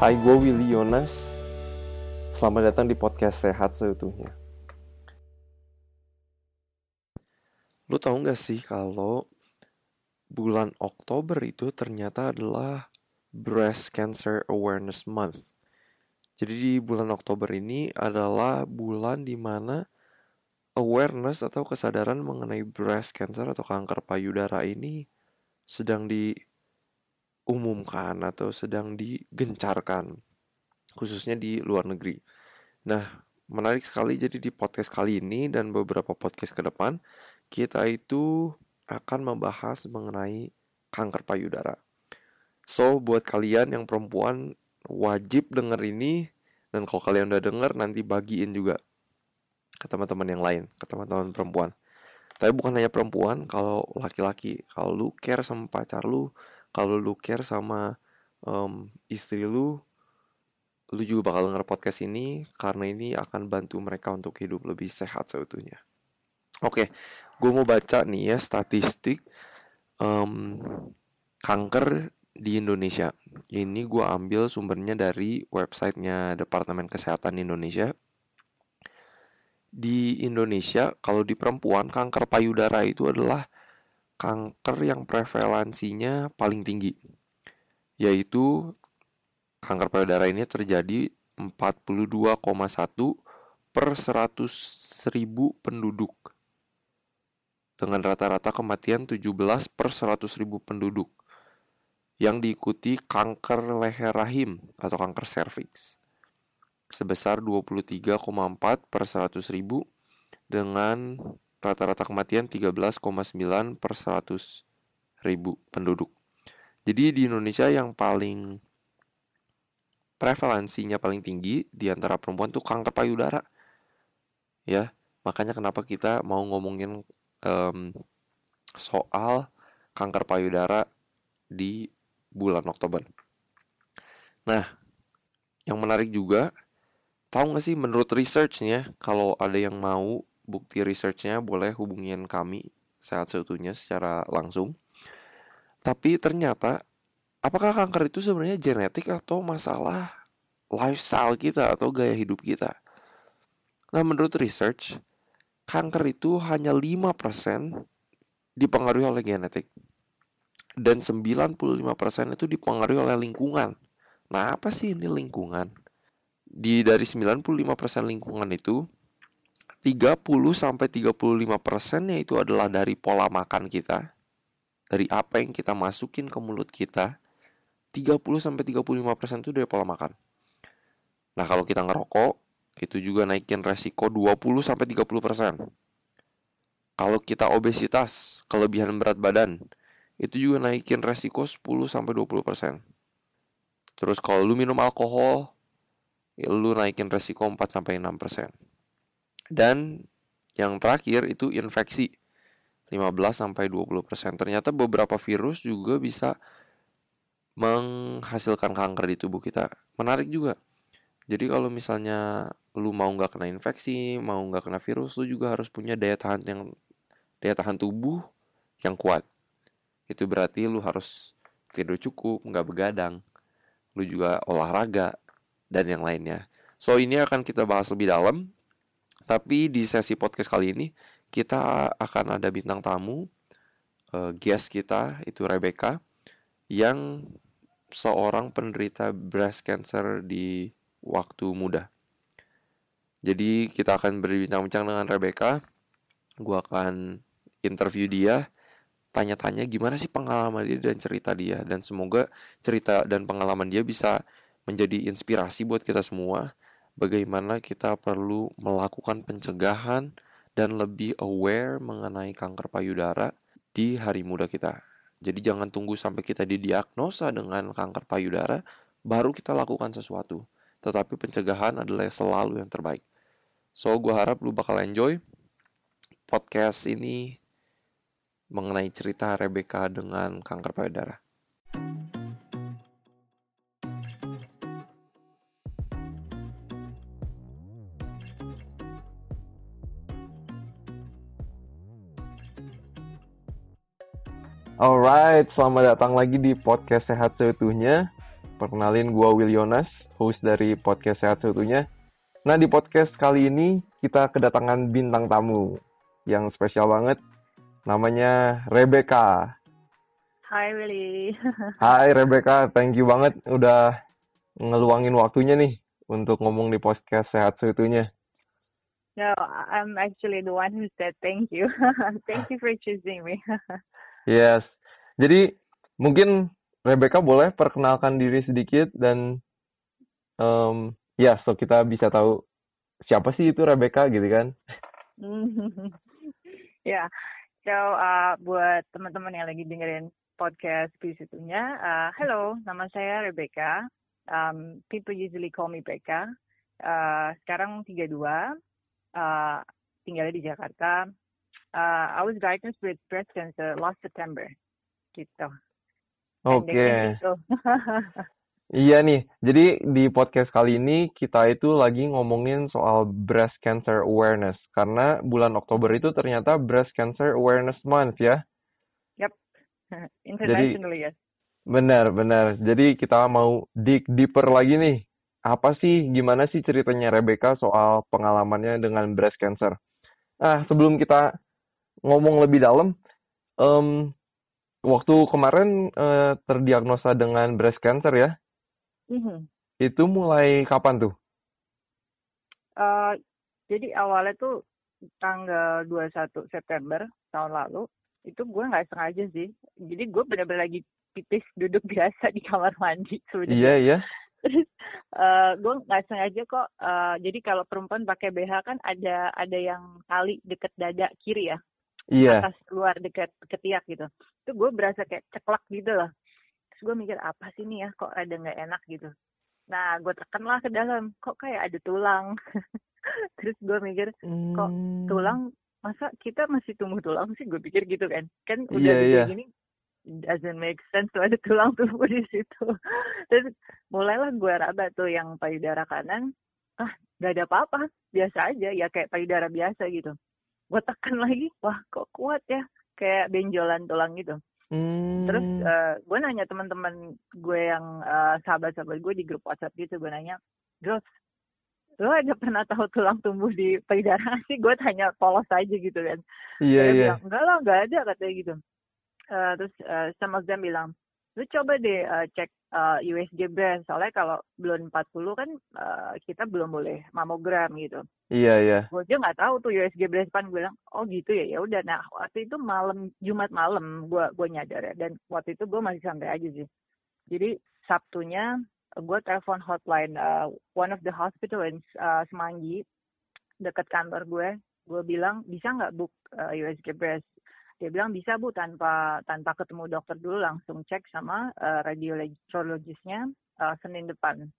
Hai, gue Willy Yonas. Selamat datang di podcast Sehat Seutuhnya. Lu tahu gak sih kalau bulan Oktober itu ternyata adalah Breast Cancer Awareness Month. Jadi di bulan Oktober ini adalah bulan di mana awareness atau kesadaran mengenai breast cancer atau kanker payudara ini sedang di diumumkan atau sedang digencarkan khususnya di luar negeri. Nah, menarik sekali jadi di podcast kali ini dan beberapa podcast ke depan kita itu akan membahas mengenai kanker payudara. So, buat kalian yang perempuan wajib denger ini dan kalau kalian udah denger nanti bagiin juga ke teman-teman yang lain, ke teman-teman perempuan. Tapi bukan hanya perempuan, kalau laki-laki, kalau lu care sama pacar lu, kalau lu care sama um, istri lu lu juga bakal denger podcast ini karena ini akan bantu mereka untuk hidup lebih sehat seutuhnya. Oke, gue mau baca nih ya statistik um, kanker di Indonesia. Ini gue ambil sumbernya dari websitenya Departemen Kesehatan Indonesia. Di Indonesia, kalau di perempuan kanker payudara itu adalah kanker yang prevalensinya paling tinggi, yaitu kanker payudara ini terjadi 42,1 per 100 ribu penduduk dengan rata-rata kematian 17 per 100 ribu penduduk yang diikuti kanker leher rahim atau kanker serviks sebesar 23,4 per 100 ribu dengan rata-rata kematian 13,9 per 100 ribu penduduk. Jadi di Indonesia yang paling prevalensinya paling tinggi di antara perempuan tuh kanker payudara. Ya, makanya kenapa kita mau ngomongin um, soal kanker payudara di bulan Oktober. Nah, yang menarik juga, tahu nggak sih menurut researchnya kalau ada yang mau bukti researchnya boleh hubungin kami sehat seutuhnya secara langsung. Tapi ternyata apakah kanker itu sebenarnya genetik atau masalah lifestyle kita atau gaya hidup kita? Nah, menurut research, kanker itu hanya 5% dipengaruhi oleh genetik. Dan 95% itu dipengaruhi oleh lingkungan. Nah, apa sih ini lingkungan? Di dari 95% lingkungan itu 30 sampai 35 persennya itu adalah dari pola makan kita. Dari apa yang kita masukin ke mulut kita. 30 sampai 35 persen itu dari pola makan. Nah kalau kita ngerokok, itu juga naikin resiko 20 sampai 30 persen. Kalau kita obesitas, kelebihan berat badan, itu juga naikin resiko 10 sampai 20 persen. Terus kalau lu minum alkohol, ya lu naikin resiko 4 sampai 6 persen. Dan yang terakhir itu infeksi 15 sampai 20%. Ternyata beberapa virus juga bisa menghasilkan kanker di tubuh kita. Menarik juga. Jadi kalau misalnya lu mau nggak kena infeksi, mau nggak kena virus, lu juga harus punya daya tahan yang daya tahan tubuh yang kuat. Itu berarti lu harus tidur cukup, nggak begadang. Lu juga olahraga dan yang lainnya. So ini akan kita bahas lebih dalam tapi di sesi podcast kali ini kita akan ada bintang tamu, uh, guest kita itu Rebecca yang seorang penderita breast cancer di waktu muda. Jadi kita akan berbincang-bincang dengan Rebecca. Gue akan interview dia, tanya-tanya gimana sih pengalaman dia dan cerita dia. Dan semoga cerita dan pengalaman dia bisa menjadi inspirasi buat kita semua bagaimana kita perlu melakukan pencegahan dan lebih aware mengenai kanker payudara di hari muda kita. Jadi jangan tunggu sampai kita didiagnosa dengan kanker payudara baru kita lakukan sesuatu. Tetapi pencegahan adalah selalu yang terbaik. So, gue harap lu bakal enjoy podcast ini mengenai cerita Rebecca dengan kanker payudara. Alright, selamat datang lagi di podcast Sehat Seutuhnya. perkenalin gua Will Yonas, host dari podcast Sehat Seutuhnya. Nah, di podcast kali ini kita kedatangan bintang tamu yang spesial banget. Namanya Rebecca. Hai Willy. Hai Rebecca, thank you banget udah ngeluangin waktunya nih untuk ngomong di podcast Sehat Seutuhnya. No, I'm actually the one who said thank you. thank you for choosing me. yes. Jadi mungkin Rebecca boleh perkenalkan diri sedikit dan um, ya so kita bisa tahu siapa sih itu Rebecca gitu kan? ya, yeah. so uh, buat teman-teman yang lagi dengerin podcast itunya, uh, hello, nama saya Rebecca. Um, people usually call me Becca. Uh, sekarang 32, uh, tinggalnya di Jakarta. Uh, I was diagnosed with breast cancer last September, gitu. Oke. Okay. Gitu. iya nih, jadi di podcast kali ini kita itu lagi ngomongin soal breast cancer awareness karena bulan Oktober itu ternyata breast cancer awareness month ya. Yep, internationally yes. Benar, benar. Jadi kita mau dig deeper lagi nih. Apa sih, gimana sih ceritanya Rebecca soal pengalamannya dengan breast cancer? Nah, sebelum kita ngomong lebih dalam, um, waktu kemarin uh, terdiagnosa dengan breast cancer ya, mm-hmm. itu mulai kapan tuh? Uh, jadi awalnya tuh tanggal 21 September tahun lalu, itu gue nggak sengaja sih. Jadi gue benar-benar lagi pipis duduk biasa di kamar mandi sebenarnya. Iya iya. Terus uh, gue nggak sengaja kok. Uh, jadi kalau perempuan pakai BH kan ada ada yang tali deket dada kiri ya yeah. atas keluar dekat ketiak gitu. Itu gue berasa kayak ceklak gitu loh. Terus gue mikir apa sih nih ya? Kok ada nggak enak gitu? Nah gue tekan lah ke dalam. Kok kayak ada tulang? Terus gue mikir kok hmm. tulang? Masa kita masih tumbuh tulang sih? Gue pikir gitu kan. Kan udah yeah, yeah. gini doesn't make sense tuh ada tulang tumbuh di situ. Terus mulailah gue raba tuh yang payudara kanan. Ah gak ada apa-apa. Biasa aja. Ya kayak payudara biasa gitu gue tekan lagi wah kok kuat ya? Kayak benjolan tulang gitu. Hmm. terus uh, gue nanya teman-teman gue yang uh, sahabat-sahabat gue di grup WhatsApp gitu gue nanya girls lo ada pernah tahu tulang tumbuh di payudara sih? Gue tanya polos aja gitu kan. Iya yeah, iya. yeah. enggak lah enggak ada katanya gitu. Uh, terus uh, of them bilang lu coba deh uh, cek uh, USG breast soalnya kalau belum 40 kan uh, kita belum boleh mamogram gitu. Iya iya. Gue aja nggak tahu tuh USG breast pan bilang oh gitu ya ya udah nah waktu itu malam Jumat malam gue gue nyadar ya dan waktu itu gue masih santai aja sih. Jadi Sabtunya gue telepon hotline uh, one of the hospital in uh, Semanggi dekat kantor gue. Gue bilang bisa nggak book uh, USG breast dia bilang bisa bu tanpa tanpa ketemu dokter dulu langsung cek sama uh, radiologisnya uh, Senin depan.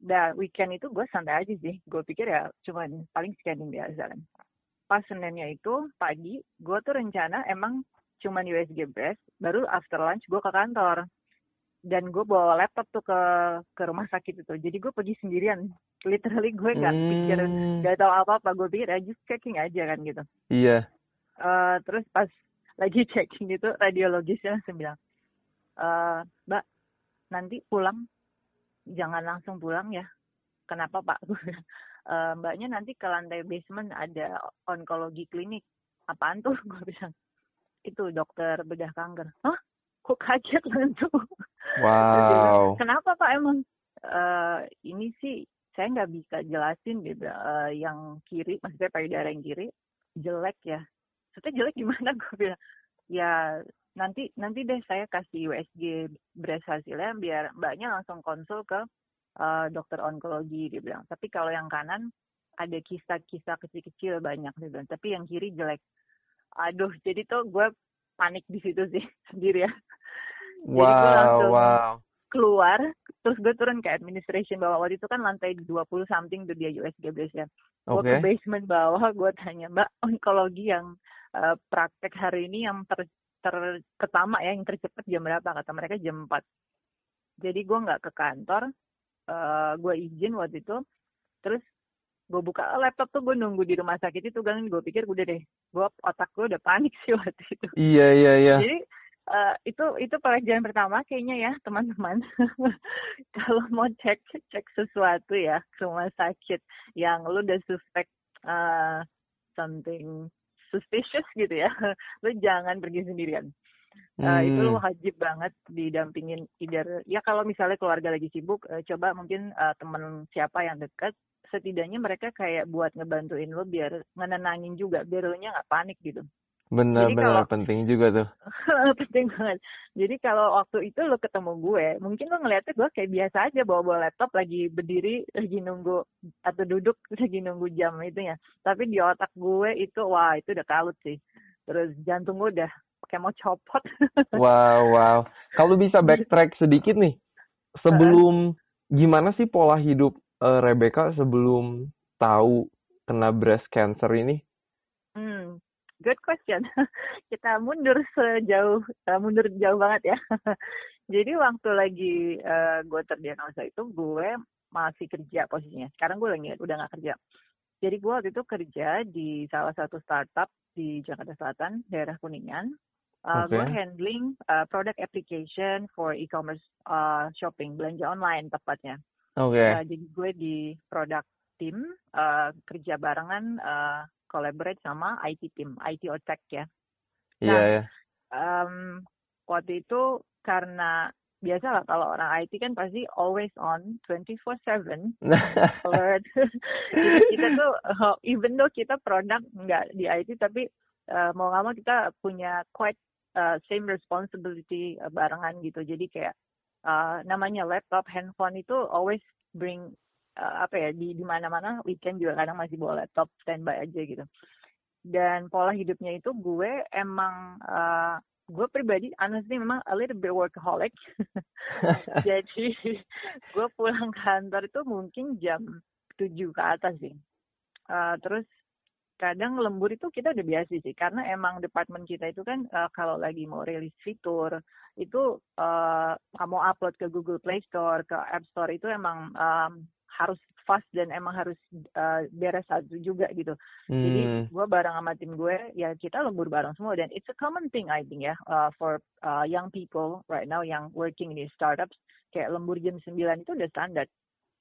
Dan weekend itu gue santai aja sih. Gue pikir ya cuman paling scanning biasa kan. Pas Seninnya itu pagi, gue tuh rencana emang cuman USG breast, baru after lunch gue ke kantor. Dan gue bawa laptop tuh ke ke rumah sakit itu. Jadi gue pergi sendirian. Literally gue nggak hmm. pikir, nggak tahu apa-apa. Gue pikir aja just checking aja kan gitu. Iya uh, terus pas lagi checking itu radiologisnya langsung bilang uh, mbak nanti pulang. Jangan langsung pulang ya. Kenapa pak? Uh, mbaknya nanti ke lantai basement ada onkologi klinik. Apaan tuh? Gue bilang itu dokter bedah kanker. Hah? Kok kaget langsung? Wow. Kenapa pak emang? Uh, ini sih saya nggak bisa jelasin dia uh, yang kiri maksudnya payudara yang kiri jelek ya maksudnya jelek gimana? Gue bilang ya nanti nanti deh saya kasih USG breast hasilnya biar mbaknya langsung konsul ke uh, dokter onkologi dia bilang. Tapi kalau yang kanan ada kista-kista kecil-kecil banyak dia bilang. Tapi yang kiri jelek. Aduh jadi tuh gue panik di situ sih sendiri ya. Wow, jadi gue langsung wow. keluar terus gue turun ke administration bawah. Waktu itu kan lantai 20 something tuh dia USG breast ya gue okay. ke basement bawah gue tanya mbak onkologi yang uh, praktek hari ini yang ter, ter pertama ya yang tercepat jam berapa? Kata mereka jam 4 jadi gue nggak ke kantor uh, eh, gue izin waktu itu terus gue buka laptop tuh gue nunggu di rumah sakit itu kan. Gue pikir udah deh gue otak gue udah panik sih waktu itu. Iya iya iya. Jadi uh, itu itu pelajaran pertama kayaknya ya teman-teman. Kalau mau cek cek sesuatu ya ke rumah sakit yang lu udah suspek uh, something suspicious gitu ya. Lu jangan pergi sendirian. Uh, itu lu wajib banget didampingin either ya kalau misalnya keluarga lagi sibuk uh, coba mungkin uh, temen siapa yang dekat setidaknya mereka kayak buat ngebantuin lu biar ngenenangin juga biar lu nya nggak panik gitu Benar-benar penting juga tuh. penting banget. Jadi kalau waktu itu lo ketemu gue, mungkin lo ngeliatnya gue kayak biasa aja bawa-bawa laptop lagi berdiri, lagi nunggu atau duduk lagi nunggu jam itu ya. Tapi di otak gue itu wah itu udah kalut sih. Terus jantung gue udah kayak mau copot. wow, wow. Kalau bisa backtrack sedikit nih, sebelum gimana sih pola hidup uh, Rebecca sebelum tahu kena breast cancer ini? Hmm, good question. Kita mundur sejauh, uh, mundur jauh banget ya. Jadi waktu lagi uh, gue terdiagnosa itu gue masih kerja posisinya. Sekarang gue lagi udah nggak kerja. Jadi gue waktu itu kerja di salah satu startup di Jakarta Selatan, daerah Kuningan. Uh, okay. Gue handling uh, product application for e-commerce uh, shopping, belanja online tepatnya. Oke. Okay. Uh, jadi gue di product team uh, kerja barengan uh, collaborate sama IT team, IT or tech ya. Iya. Nah, yeah, um, waktu itu karena biasa lah kalau orang IT kan pasti always on 24/7 alert. Jadi kita tuh even though kita produk nggak di IT tapi uh, mau nggak mau kita punya quite uh, same responsibility uh, barengan gitu. Jadi kayak uh, namanya laptop, handphone itu always bring uh, apa ya di di mana-mana weekend juga kadang masih bawa laptop standby aja gitu. Dan pola hidupnya itu gue emang uh, gue pribadi honestly memang a little bit workaholic. Jadi gue pulang kantor itu mungkin jam 7 ke atas sih. Uh, terus kadang lembur itu kita udah biasa sih karena emang departemen kita itu kan uh, kalau lagi mau rilis fitur itu uh, mau upload ke Google Play Store ke App Store itu emang um, harus fast dan emang harus uh, beres satu juga gitu. Hmm. Jadi gue bareng sama tim gue ya kita lembur bareng semua dan it's a common thing I think ya uh, for uh, young people right now yang working di startups kayak lembur jam 9 itu udah standar.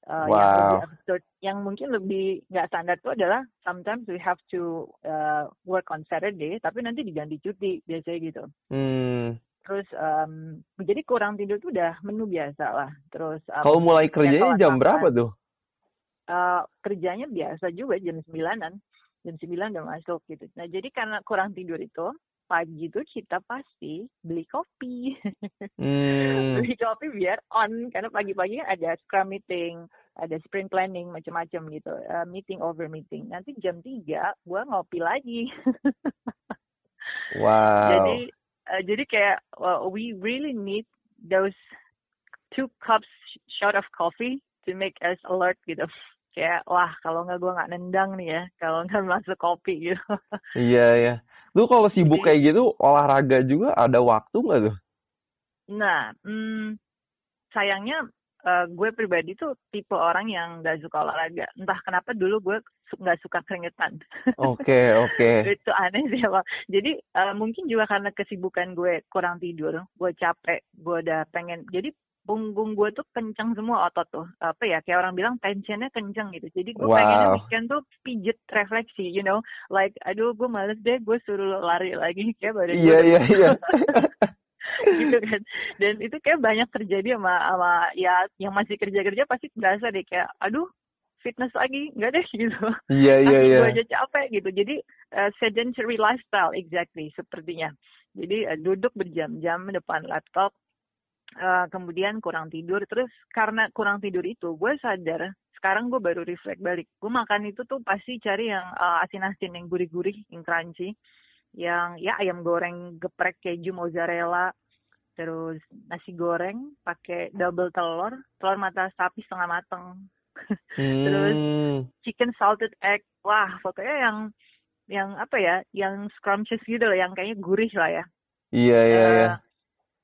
Uh, wow. yang lebih absurd, yang mungkin lebih nggak standar itu adalah sometimes we have to uh, work on Saturday, tapi nanti diganti cuti biasanya gitu. Hmm. Terus um, jadi kurang tidur itu udah menu biasa lah. Terus um, kalau mulai kerjanya jam berapa tuh? Uh, kerjanya biasa juga jam sembilanan, jam sembilan udah masuk gitu. Nah jadi karena kurang tidur itu, pagi itu kita pasti beli kopi. Hmm. beli kopi biar on karena pagi-pagi kan ada scrum meeting, ada sprint planning macam-macam gitu. Uh, meeting over meeting. Nanti jam 3 gua ngopi lagi. wow. Jadi uh, jadi kayak well, we really need those two cups shot of coffee to make us alert gitu kayak wah kalau nggak gue nggak nendang nih ya kalau nggak masuk kopi gitu iya iya Lu kalau sibuk kayak gitu olahraga juga ada waktu nggak tuh? Nah, hmm, sayangnya uh, gue pribadi tuh tipe orang yang gak suka olahraga. Entah kenapa dulu gue nggak suka keringetan. Oke okay, oke. Okay. itu aneh sih bang. Jadi uh, mungkin juga karena kesibukan gue kurang tidur, gue capek, gue udah pengen. Jadi punggung gue tuh kencang semua otot tuh. Apa ya kayak orang bilang tensionnya kencang gitu. Jadi gue wow. pengennya weekend tuh pijet refleksi you know. Like aduh gue males deh gue suruh lari lagi kayak badan iya iya iya. gitu kan. Dan itu kayak banyak terjadi sama sama ya yang masih kerja kerja pasti berasa deh kayak aduh fitness lagi nggak deh gitu. Iya iya iya. gue aja capek gitu. Jadi uh, sedentary lifestyle exactly sepertinya. Jadi uh, duduk berjam-jam depan laptop uh, kemudian kurang tidur. Terus karena kurang tidur itu gue sadar sekarang gue baru reflect balik. Gue makan itu tuh pasti cari yang uh, asin-asin yang gurih-gurih yang crunchy. Yang ya ayam goreng geprek keju mozzarella. Terus nasi goreng pakai double telur. Telur mata sapi setengah mateng. Hmm. terus chicken salted egg. Wah pokoknya yang yang apa ya yang scrumptious gitu loh yang kayaknya gurih lah ya. Iya iya uh, iya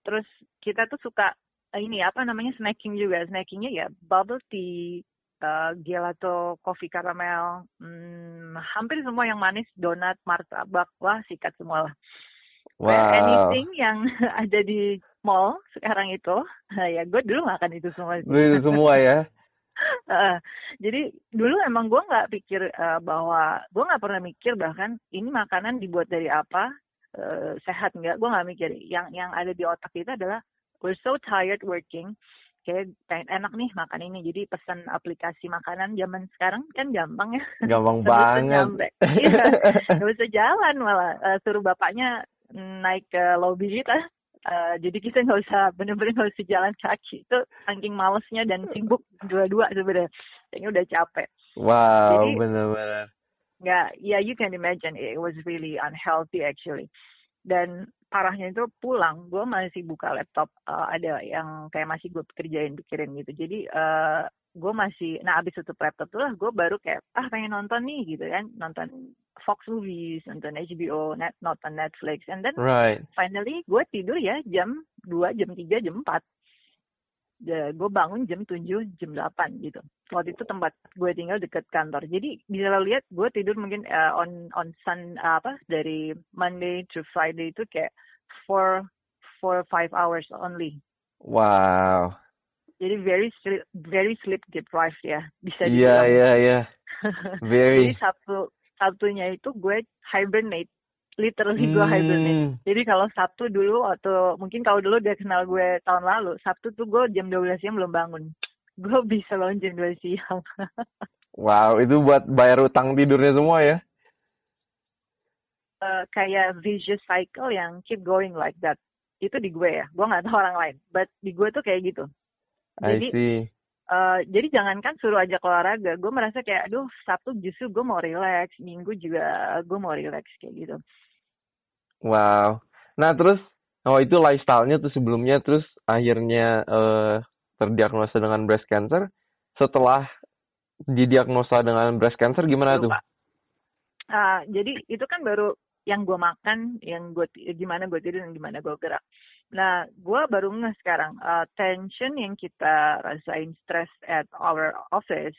terus kita tuh suka eh, ini apa namanya snacking juga snackingnya ya bubble tea uh, gelato coffee caramel hmm, hampir semua yang manis donat martabak wah sikat semua lah Wow. anything yang ada di mall sekarang itu ya gue dulu makan itu semua. Itu semua ya. Jadi dulu emang gue nggak pikir eh, bahwa gue nggak pernah mikir bahkan ini makanan dibuat dari apa eh, sehat nggak gue nggak mikir yang yang ada di otak kita adalah we're so tired working. Kayak pengen enak nih makan ini. Jadi pesan aplikasi makanan zaman sekarang kan gampang ya. Gampang banget. Iya, nggak usah jalan malah. Eh, suruh bapaknya naik ke lobby kita. Eh, jadi kita nggak usah bener-bener nggak usah jalan kaki. Itu saking malesnya dan sibuk dua-dua sebenarnya. Kayaknya udah capek. Wow, bener-bener. nggak ya you can imagine it was really unhealthy actually. Dan parahnya itu pulang. Gue masih buka laptop eh, ada yang kayak masih gue kerjain pikirin gitu. Jadi eh gue masih nah abis tutup laptop tuh lah gue baru kayak ah pengen nonton nih gitu kan. Nonton Fox Movies nonton HBO net nonton Netflix. And then Right. finally gue tidur ya jam 2, jam 3, jam 4 Ya, gue bangun jam 7, jam 8 gitu. Waktu itu tempat gue tinggal deket kantor. Jadi bisa lo lihat gue tidur mungkin eh, on on sun apa dari Monday to Friday itu kayak four four five hours only. Wow. Jadi very sleep, very sleep deprived ya bisa Iya, iya, iya. Jadi Very. Sabtu Sabtunya itu gue hibernate, literally gue hibernate. Hmm. Jadi kalau Sabtu dulu atau mungkin kalau dulu dia kenal gue tahun lalu, Sabtu tuh gue jam 12 siang belum bangun. Gue bisa bangun jam 12 siang. Wow, itu buat bayar utang tidurnya semua ya. Eh, kayak vicious cycle yang keep going like that. Itu di gue ya. Gue nggak tahu orang lain. But di gue tuh kayak gitu. I Jadi eh, jadi jangankan suruh ajak olahraga, gue merasa kayak, aduh Sabtu justru gue mau relax, Minggu juga gue mau relax kayak gitu. Wow. Nah, terus oh itu lifestyle-nya tuh sebelumnya terus akhirnya eh terdiagnosa dengan breast cancer. Setelah didiagnosa dengan breast cancer gimana tuh? Lupa. Ah, jadi itu kan baru yang gue makan, yang gue gimana gue tidur dan gimana gue gerak. Nah, gue baru ngeh sekarang ah, tension yang kita rasain stress at our office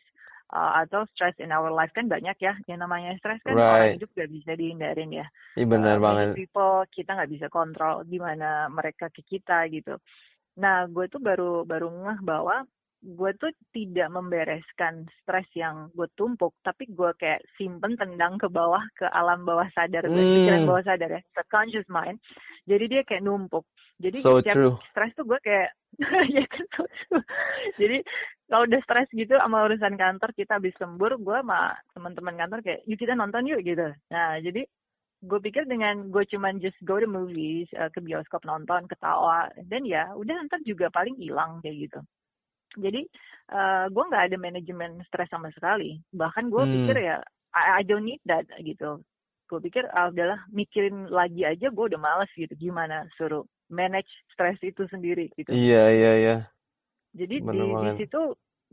ah, atau stress in our life kan banyak ya. Yang namanya stress kan orang Right. hidup gak bisa dihindarin ya. Iya benar Uh, many banget. people kita nggak bisa kontrol gimana mereka ke kita gitu. Nah, gue tuh baru baru ngeh bahwa gue tuh tidak membereskan stres yang gue tumpuk, tapi gue kayak simpen tendang ke bawah ke alam bawah sadar gue, Hmm. pikiran bawah sadar ya, subconscious mind. Jadi dia kayak numpuk. Jadi So setiap true. stres tuh gue kayak ya kan so true. Jadi kalau udah stres gitu sama urusan kantor kita habis lembur, gue sama teman-teman kantor kayak yuk kita nonton yuk gitu. Nah jadi gue pikir dengan gue cuman just go to movies eh, ke bioskop nonton ketawa dan ya udah ntar juga paling hilang kayak gitu jadi eh, gue nggak ada manajemen stres sama sekali bahkan gue Hmm. pikir ya I, I don't need that gitu gue pikir ah, udahlah mikirin lagi aja gue udah males gitu gimana suruh manage stres itu sendiri gitu Iya, iya, iya. jadi Bener di di situ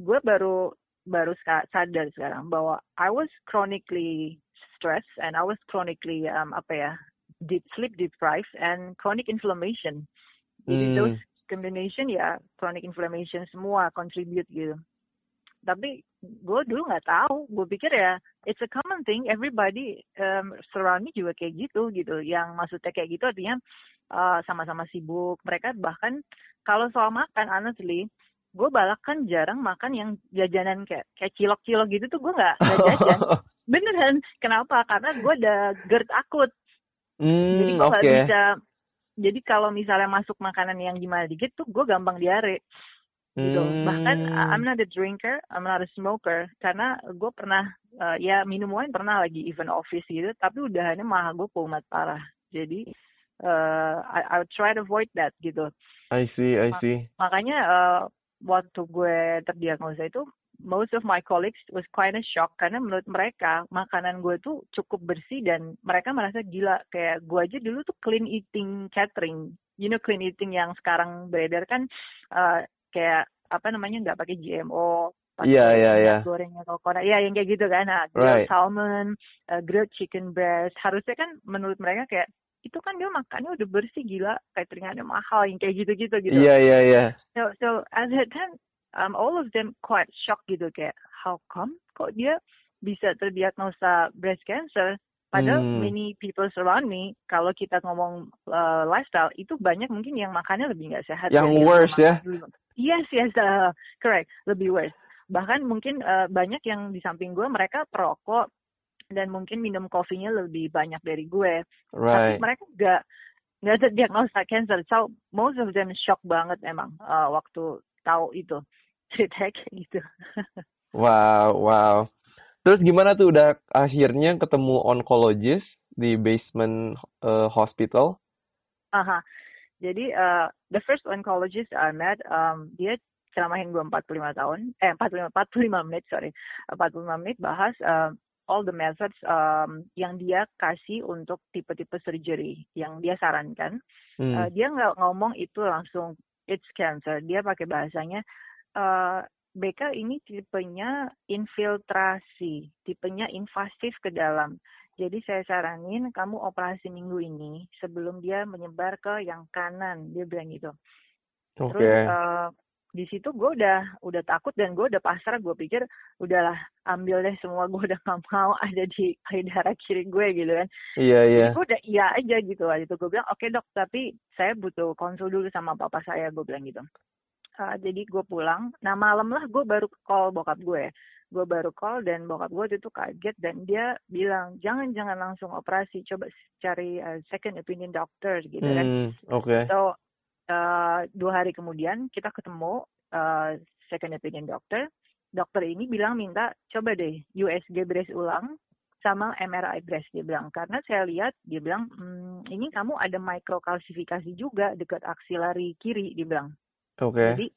gue baru baru sadar sekarang bahwa I was chronically stressed and I was chronically um, apa ya deep sleep deprived and chronic inflammation. Jadi Hmm. those combination ya chronic inflammation semua contribute gitu. Tapi gue dulu nggak tahu, gue pikir ya it's a common thing, everybody um, surround me juga kayak gitu gitu. Yang maksudnya kayak gitu artinya uh, sama-sama sibuk. Mereka bahkan kalau soal makan honestly gue balak kan jarang makan yang jajanan kayak kayak cilok-cilok gitu tuh gue nggak jajan. Beneran. Kenapa? Karena gue ada GERD akut. Jadi Hmm, gue nggak bisa jadi kalau misalnya masuk makanan yang gimana dikit tuh gue gampang diare. Gitu. Bahkan uh, I'm Hmm. not a drinker I'm not a smoker. Karena gue pernah uh, ya minum wine pernah lagi event office gitu. Tapi udahannya malah gue kumat parah. Jadi uh, I, I try to avoid that gitu. I see, I see. makanya uh, waktu gue terdiagnosa itu most of my colleagues was quite a shock karena menurut mereka makanan gue tuh cukup bersih dan mereka merasa gila. Kayak gue aja dulu tuh clean eating catering. You know clean eating yang sekarang beredar kan uh, kayak apa namanya nggak pakai GMO pakai Iya, iya, iya. gorengnya coconut ya yang kayak gitu kan. Nah, grilled Right. salmon uh, grilled chicken breast. Harusnya kan menurut mereka kayak itu kan dia makannya udah bersih gila. Cateringannya mahal yang kayak gitu-gitu gitu. Iya, iya, iya. So, so at that time, um, all of them quite shocked gitu kayak, how come kok dia bisa terdiagnosa breast cancer? Padahal Hmm. many people surround me, kalau kita ngomong uh, lifestyle, itu banyak mungkin yang makannya lebih nggak sehat. Yang worse ya? dulu. Yes, yes, uh, correct. Lebih worse. Bahkan mungkin uh, banyak yang di samping gue, mereka perokok dan mungkin minum kopinya lebih banyak dari gue. Tapi Right. mereka nggak nggak ada diagnosa cancer. So most of them shock banget emang uh, waktu tahu itu ceritanya kayak gitu. Wow, wow. Terus gimana tuh udah akhirnya ketemu oncologist di basement eh, hospital? Aha. Jadi uh, the first oncologist I met, um, dia ceramahin gue 45 tahun, eh 45 45 menit sorry, 45 menit bahas uh, all the methods um, yang dia kasih untuk tipe-tipe surgery yang dia sarankan. Hmm. Uh, dia nggak ngomong itu langsung it's cancer. Dia pakai bahasanya uh, BK ini tipenya infiltrasi, tipenya invasif ke dalam. Jadi saya saranin kamu operasi minggu ini sebelum dia menyebar ke yang kanan, dia bilang gitu. Oke. Terus uh, di situ gue udah udah takut dan gue udah pasrah. Gue pikir udahlah ambil deh semua. Gue udah gak mau ada di payudara kiri gue gitu kan. Iya, iya. Jadi gue udah iya aja gitu waktu itu. Gue bilang, oke dok, tapi saya butuh konsul dulu sama papa saya. Gue bilang gitu. Uh, jadi gue pulang. Nah malam lah gue baru call bokap gue. Gue baru call dan bokap gue itu kaget dan dia bilang, jangan jangan langsung operasi. Coba cari uh, second opinion doctor gitu kan. Hmm, oke. So uh, dua hari kemudian kita ketemu uh, second opinion doctor. Dokter ini bilang minta coba deh USG breast ulang sama MRI breast dia bilang karena saya lihat dia bilang "Hmm, ini kamu ada microkalsifikasi juga dekat aksilari kiri dia bilang. Oke. Jadi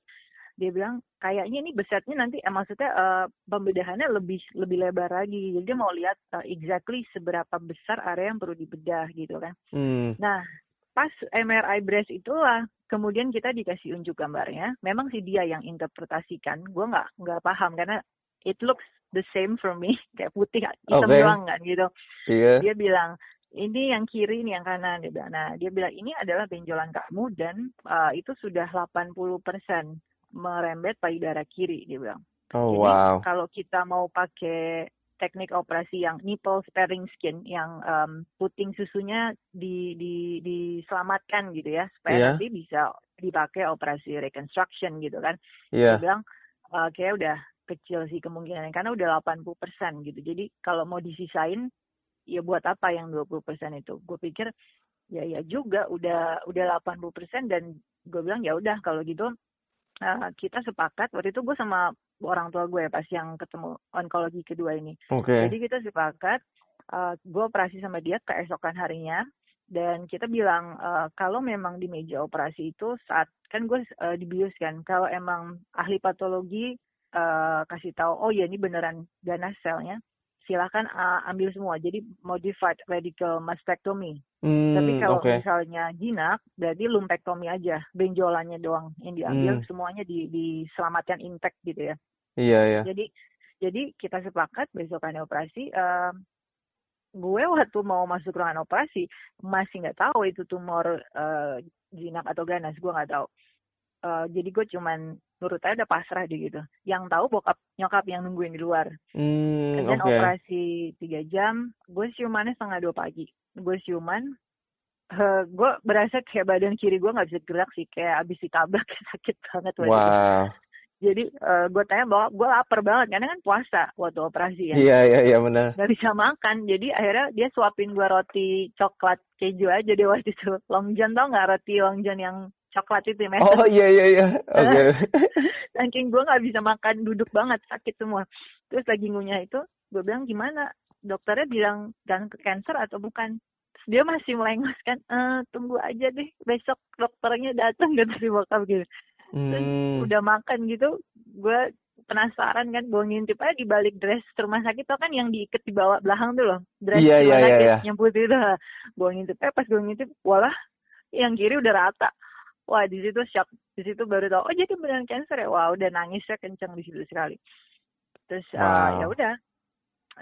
dia bilang kayaknya ini besarnya nanti eh, maksudnya eh, pembedahannya lebih lebih lebar lagi. Jadi dia mau lihat eh, exactly seberapa besar area yang perlu dibedah gitu kan. Hmm. Nah, pas MRI breast itulah kemudian kita dikasih unjuk gambarnya. Memang sih dia yang interpretasikan. Gue nggak nggak paham karena it looks the same for me kayak putih hitam Oke. doang kan gitu. Iya. Dia bilang ini yang kiri ini yang kanan dia bilang. Nah dia bilang ini adalah benjolan kamu dan uh, itu sudah 80% merembet payudara kiri dia bilang. Oh, Jadi wow. kalau kita mau pakai teknik operasi yang nipple sparing skin yang um, puting susunya di, di diselamatkan gitu ya supaya Iya. nanti bisa dipakai operasi reconstruction gitu kan. Iya. Dia bilang "Eh, kayak udah kecil sih kemungkinannya karena udah 80% gitu. Jadi kalau mau disisain ya buat apa yang 20% itu? Gue pikir ya ya juga udah udah 80% dan gue bilang ya udah kalau gitu eh, kita sepakat waktu itu gue sama orang tua gue pas yang ketemu onkologi kedua ini. Oke. Jadi kita sepakat uh, gue operasi sama dia keesokan harinya dan kita bilang uh, kalau memang di meja operasi itu saat kan gue uh, dibius kan kalau emang ahli patologi uh, kasih tahu oh ya ini beneran ganas selnya silakan uh, ambil semua jadi modified radical mastectomy Hmm, tapi kalau oke. misalnya jinak berarti lumpektomi aja benjolannya doang yang diambil Hmm. semuanya di diselamatkan intact gitu ya Iya, iya. jadi jadi kita sepakat besokannya operasi. em, gue waktu mau masuk ruangan operasi masih nggak tahu itu tumor eh, jinak atau ganas. Gue nggak tahu. Eh, jadi gue cuman nurut aja udah pasrah deh gitu. Yang tahu bokap nyokap yang nungguin di luar. Hmm, Dan oke. operasi tiga jam. Gue siumannya setengah dua pagi. Gue siuman. eh, gue berasa kayak badan kiri gue nggak bisa gerak sih kayak abis ditabrak sakit banget. Wow. Jadi eh, gue tanya bahwa gue lapar banget karena kan puasa waktu operasi ya. Iya, iya, iya benar. Gak bisa makan. Jadi akhirnya dia suapin gue roti coklat keju aja deh waktu itu. Long John tau nggak roti Long John yang coklat itu Mas? Oh, iya, iya, iya. Oke. Saking gue nggak bisa makan duduk banget sakit semua. Terus lagi ngunyah itu gue bilang gimana? Dokternya bilang jangan ke cancer atau bukan? Terus dia masih melengos kan, eh, tunggu aja deh besok dokternya datang gitu si bokap gitu. Terus Hmm. udah makan gitu gue penasaran kan gue ngintip aja di balik dress rumah sakit tuh kan yang diikat di bawah belakang tuh loh dress rumah iya, iya, sakit iya. yang putih itu gue ngintip eh pas gue ngintip walah yang kiri udah rata wah di situ shock. Di situ baru tau oh jadi beneran cancer ya? Wah udah nangisnya kenceng di situ sekali. Terus eh, Wow. ya udah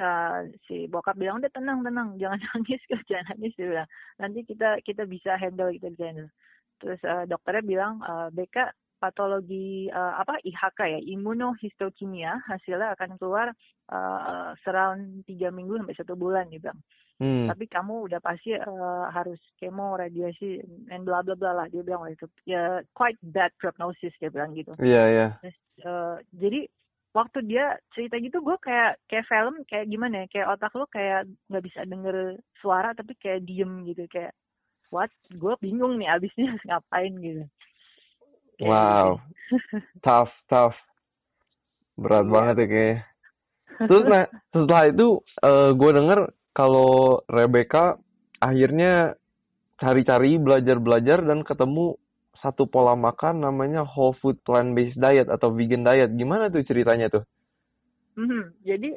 eh, si bokap bilang udah tenang tenang jangan nangis jangan nangis. Dia bilang nanti kita kita bisa handle kita bisa handle. Terus eh, dokternya bilang eh, BK patologi eh, apa IHK ya imunohistokimia hasilnya akan keluar eh, surround tiga minggu sampai satu bulan dia bilang Hmm. tapi kamu udah pasti eh, harus kemo radiasi dan bla bla bla lah dia bilang waktu itu ya quite bad prognosis dia bilang gitu Iya, iya. Terus, eh, jadi waktu dia cerita gitu gue kayak kayak film kayak gimana ya kayak otak lu kayak nggak bisa denger suara tapi kayak diem gitu kayak what gue bingung nih abisnya ngapain gitu Kayak Wow. gitu. Tough, tough. Berat Iya. banget ya kayaknya. Terus nah, setelah itu eh gue denger kalau Rebecca akhirnya cari-cari, belajar-belajar dan ketemu satu pola makan namanya whole food plant-based diet atau vegan diet. Gimana tuh ceritanya tuh? Mhm. Jadi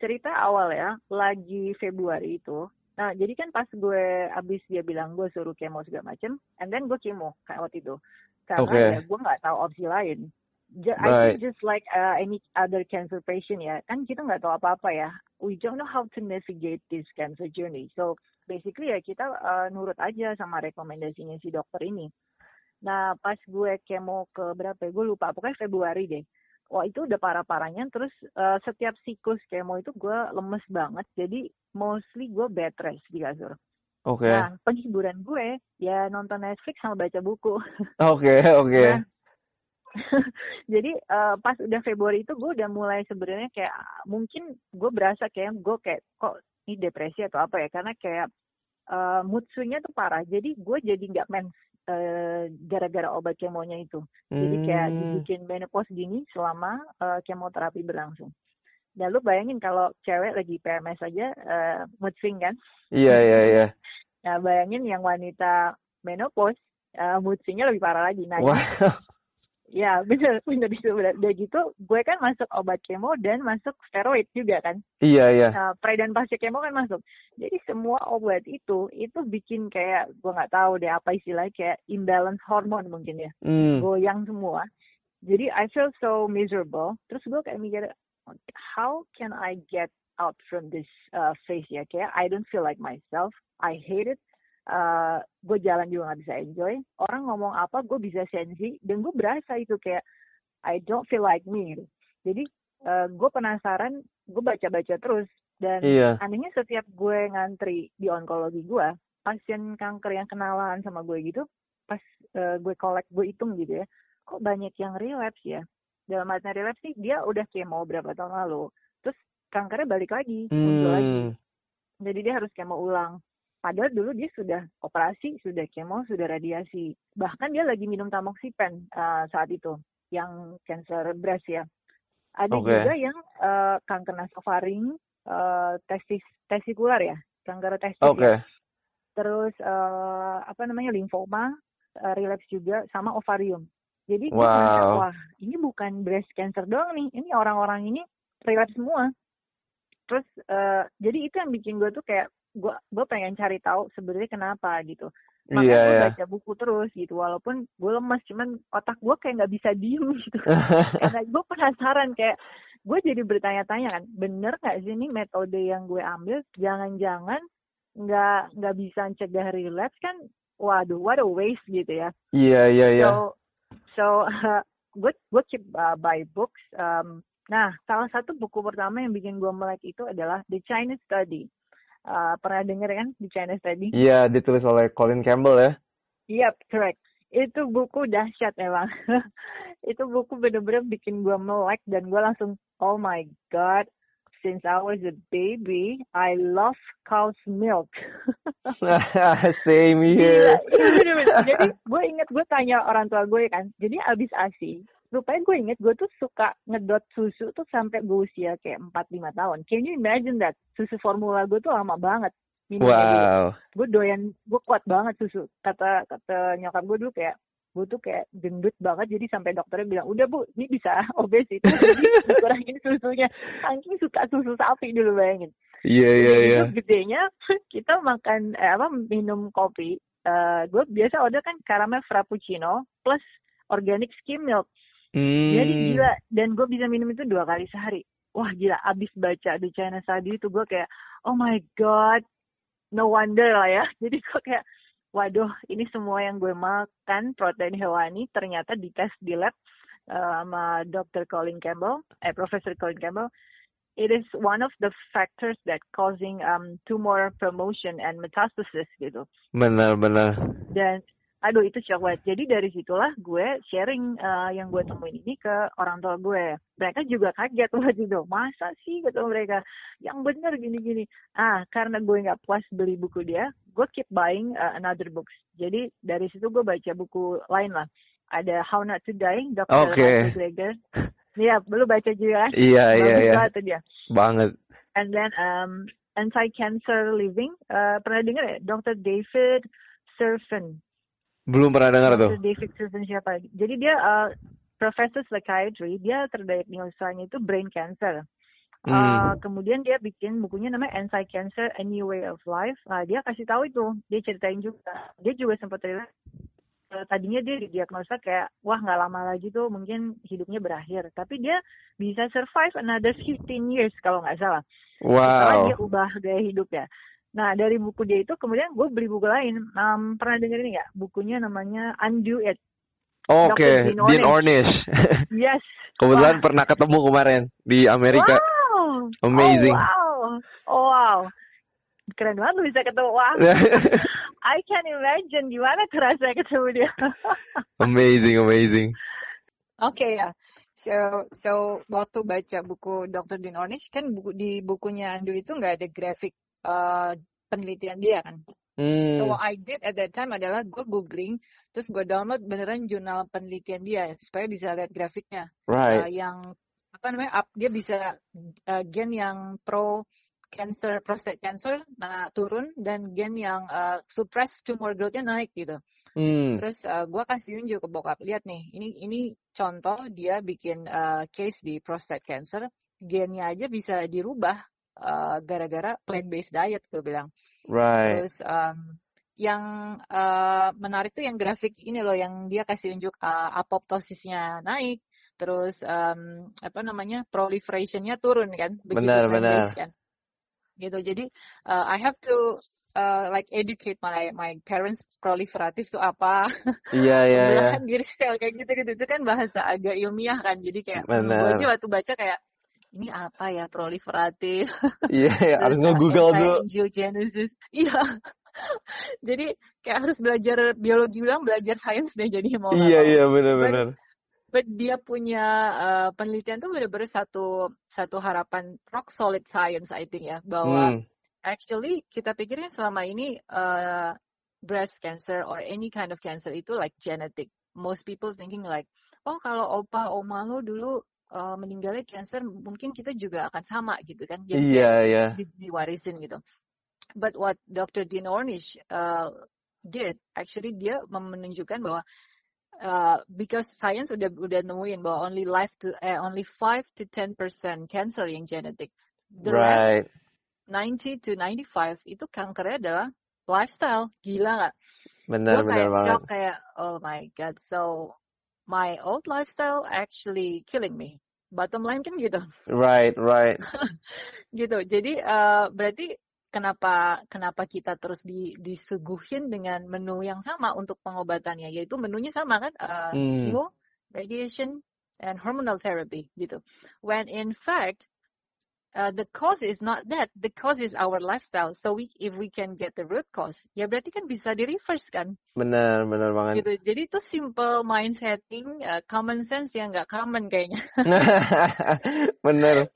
cerita awal ya, lagi Februari itu. Nah, jadi kan pas gue abis dia bilang gue suruh kemo segala macem, and then gue kemo kayak waktu itu. Karena Oke. ya gue nggak tahu opsi lain. I Right. think just like uh, any other cancer patient ya, kan kita nggak tahu apa-apa ya. We don't know how to navigate this cancer journey. So basically ya kita uh, nurut aja sama rekomendasinya si dokter ini. Nah pas gue kemo ke berapa ya? Gue lupa, pokoknya Februari deh. Wah itu udah parah-parahnya. Terus uh, setiap siklus kemo itu gue lemes banget. Jadi mostly gue bed rest di kasur. Oke. Nah penghiburan gue ya nonton Netflix sama baca buku. Oke, oke. Nah, jadi eh, pas udah Februari itu gue udah mulai sebenarnya kayak mungkin gue berasa kayak gue kayak kok ini depresi atau apa ya karena kayak eh, mood swingnya tuh parah jadi gue jadi nggak mens eh, gara-gara obat kemonya itu jadi kayak Hmm. dibikin menopause gini selama eh, kemoterapi berlangsung dan lu bayangin kalau cewek lagi PMS aja eh, mood swing kan Iya, iya, iya. nah bayangin yang wanita menopause eh, mood swingnya lebih parah lagi nah Wah. Ya bener bener itu bener. Udah gitu gue kan masuk obat kemo dan masuk steroid juga kan. Iya, iya. Nah, pre dan pasca kemo kan masuk. Jadi semua obat itu itu bikin kayak gue nggak tahu deh apa istilahnya kayak imbalance hormon mungkin ya. Hmm. Goyang semua. Jadi I feel so miserable. Terus gue kayak mikir how can I get out from this uh, phase ya kayak I don't feel like myself. I hate it. Uh, gue jalan juga nggak bisa enjoy. Orang ngomong apa gue bisa sensi dan gue berasa itu kayak I don't feel like me. gitu. Jadi uh, gue penasaran, gue baca-baca terus dan Iya. anehnya setiap gue ngantri di onkologi gue, pasien kanker yang kenalan sama gue gitu, pas uh, gue collect, gue hitung gitu ya, kok banyak yang relapse ya. Dalam artinya relapse sih dia udah kemo berapa tahun lalu, terus kankernya balik lagi, muncul lagi. Hmm. Jadi dia harus kemo ulang. Padahal dulu dia sudah operasi, sudah kemo, sudah radiasi. Bahkan dia lagi minum tamoxifen uh, saat itu, yang cancer breast ya. Ada Oke. juga yang uh, kanker nasofaring, uh, testis testikular ya, kanker testis. Oke. ya. Terus uh, apa namanya limfoma, uh, relapse juga, sama ovarium. Jadi gue merasa, Wow. wah ini bukan breast cancer doang nih, ini orang-orang ini relapse semua. Terus eh, jadi itu yang bikin gue tuh kayak gue gue pengen cari tahu sebenarnya kenapa gitu. Makanya Iya, gue iya. baca buku terus gitu walaupun gue lemas cuman otak gue kayak nggak bisa diem gitu. Karena gue penasaran kayak gue jadi bertanya-tanya kan bener nggak sih ini metode yang gue ambil jangan-jangan nggak nggak bisa cegah relapse kan waduh what a waste gitu ya. Iya, iya, iya. So, so gue gue keep uh, buy books. Um, nah, salah satu buku pertama yang bikin gue melek itu adalah The Chinese Study. Uh, pernah denger kan The Chinese Study? Iya, ditulis oleh Colin Campbell ya. Yep, correct. Itu buku dahsyat emang. itu buku bener-bener bikin gue melek dan gue langsung, oh my god, since I was a baby, I love cow's milk. Same Gila, here. iya. Jadi gue inget gue tanya orang tua gue kan. Jadi abis ASI, rupanya gue inget gue tuh suka ngedot susu tuh sampai gue usia kayak 4-5 tahun. Can you imagine that? Susu formula gue tuh lama banget. minumnya dulu. Wow. Gue doyan, gue kuat banget susu. Kata kata nyokap gue dulu kayak gue tuh kayak gendut banget jadi sampai dokternya bilang udah bu ini bisa obesitas jadi dikurangin susunya saking suka susu sapi dulu bayangin Iya, iya, iya. gitu gedenya kita makan eh, apa minum kopi. Eh gue biasa order kan caramel frappuccino plus organic skim milk. Jadi Hmm. gila dan gue bisa minum itu dua kali sehari. Wah gila abis baca di China Study itu gue kayak oh my god no wonder lah ya. Jadi gue kayak waduh ini semua yang gue makan protein hewani ternyata dites di lab eh, sama Dr. Colin Campbell, eh Profesor Colin Campbell it is one of the factors that causing um, tumor promotion and metastasis gitu. Benar, benar. Dan aduh itu shock banget. Jadi dari situlah gue sharing uh, yang gue temuin ini ke orang tua gue. Mereka juga kaget waktu itu. Masa sih kata mereka yang bener gini-gini. Ah karena gue nggak puas beli buku dia, gue keep buying uh, another books. Jadi dari situ gue baca buku lain lah. Ada How Not to Die, Dr. Oke. Greger. Iya, belum baca juga? Iya, iya, iya. banget tuh dia. Banget. And then um, Anti-Cancer Living, uh, pernah dengar ya? Dr. David Serfin. Belum pernah dengar tuh. David Serfin siapa? Jadi dia uh, profesor psychiatry, dia terdiagnosanya itu brain cancer. Uh, Hmm. kemudian dia bikin bukunya namanya Anti-Cancer A New Way of Life. Nah, dia kasih tahu itu, dia ceritain juga. Dia juga sempat cerita eh, tadinya dia didiagnosa kayak wah nggak lama lagi tuh mungkin hidupnya berakhir tapi dia bisa survive another 15 years kalau nggak salah setelah Wow. dia ubah gaya hidup ya. Nah dari buku dia itu kemudian gue beli buku lain. Em, pernah denger ini nggak? Bukunya namanya Undo It. Oke, Dr. Dean Dean Ornish. Yes. Kebetulan pernah ketemu kemarin di Amerika. Wow. Amazing. Oh, wow. Oh, wow. Keren banget lu bisa ketemu. Wow. I can imagine gimana tuh rasanya ketemu dia. amazing, amazing. Oke ya. So, so waktu baca buku Dr. Dean Ornish kan buku di bukunya Andu itu nggak ada grafik eh, penelitian dia kan. So Hmm. what I did at that time adalah gue googling, terus gue download beneran jurnal penelitian dia supaya bisa lihat grafiknya. Uh, Right. yang apa namanya up dia bisa uh, gen yang pro cancer prostate cancer nah turun dan gen yang uh, suppress tumor growth-nya naik gitu. Hmm. Terus uh, gue kasih unjuk ke bokap lihat nih ini ini contoh dia bikin uh, case di prostate cancer gennya aja bisa dirubah uh, gara-gara plant based diet gue bilang. Right. Terus um, yang uh, menarik tuh yang grafik ini loh yang dia kasih unjuk uh, apoptosisnya naik, terus um, apa namanya proliferationnya turun kan, begitu Benar, plant-based benar. kan, gitu. Jadi uh, I have to uh, like educate my my parents proliferatif itu apa, Iya, iya, iya. belahan diri sel kayak gitu-gitu itu kan bahasa agak ilmiah kan, jadi kayak gue aja waktu baca kayak ini apa ya proliferatif Iya, iya, harus nge-google dulu. anti-angiogenesis iya jadi kayak harus belajar biologi ulang belajar sains deh jadi mau Iya, iya, benar-benar. but dia punya uh, penelitian tuh benar-benar satu satu harapan rock solid science I think ya bahwa Hmm. actually kita pikirnya selama ini uh, breast cancer or any kind of cancer itu like genetic most people thinking like oh kalau opa oma lo dulu uh, meninggalnya cancer mungkin kita juga akan sama gitu kan jadi kayak Iya, iya. di- diwarisin gitu. But what Dr. Dean Ornish uh, did, actually dia menunjukkan bahwa uh, because science udah udah nemuin bahwa only life to eh, only 5 to 10% cancer yang genetic. The rest Right. 90 to 95 itu kankernya adalah lifestyle. Gila nggak? Benar, Gue benar kayak banget. shock kayak oh my god. So my old lifestyle actually killing me. Bottom line kan gitu. Right, right. gitu jadi eh, berarti kenapa kenapa kita terus di, disuguhin dengan menu yang sama untuk pengobatannya yaitu menunya sama kan eh, Hmm. chemo radiation and hormonal therapy gitu when in fact uh, the cause is not that. The cause is our lifestyle. So we if we can get the root cause ya berarti kan bisa di reverse kan? Benar, benar banget. gitu. Jadi itu simple mind setting uh, common sense yang nggak common kayaknya. Benar.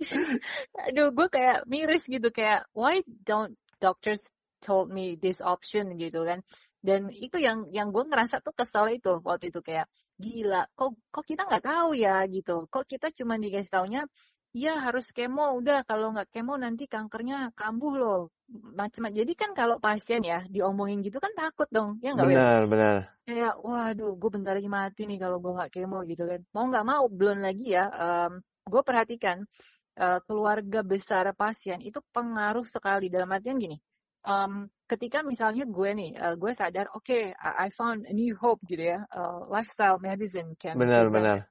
aduh gue kayak miris gitu. Kayak why don't doctors told me this option gitu kan? Dan itu yang yang gue ngerasa tuh kesel itu waktu itu. Kayak gila kok kok kita nggak tahu ya gitu. Kok kita cuma dikasih taunya ya harus kemo udah kalau nggak kemo nanti kankernya kambuh loh macam jadi kan kalau pasien ya diomongin gitu kan takut dong ya nggak Wil? Benar, benar. kayak waduh gue bentar lagi mati nih kalau gue nggak kemo gitu kan mau nggak mau belum lagi ya gue perhatikan eh, keluarga besar pasien itu pengaruh sekali dalam artian gini em, ketika misalnya gue nih eh, gue sadar oke I I found a new hope gitu ya eh, lifestyle medicine can Benar, benar.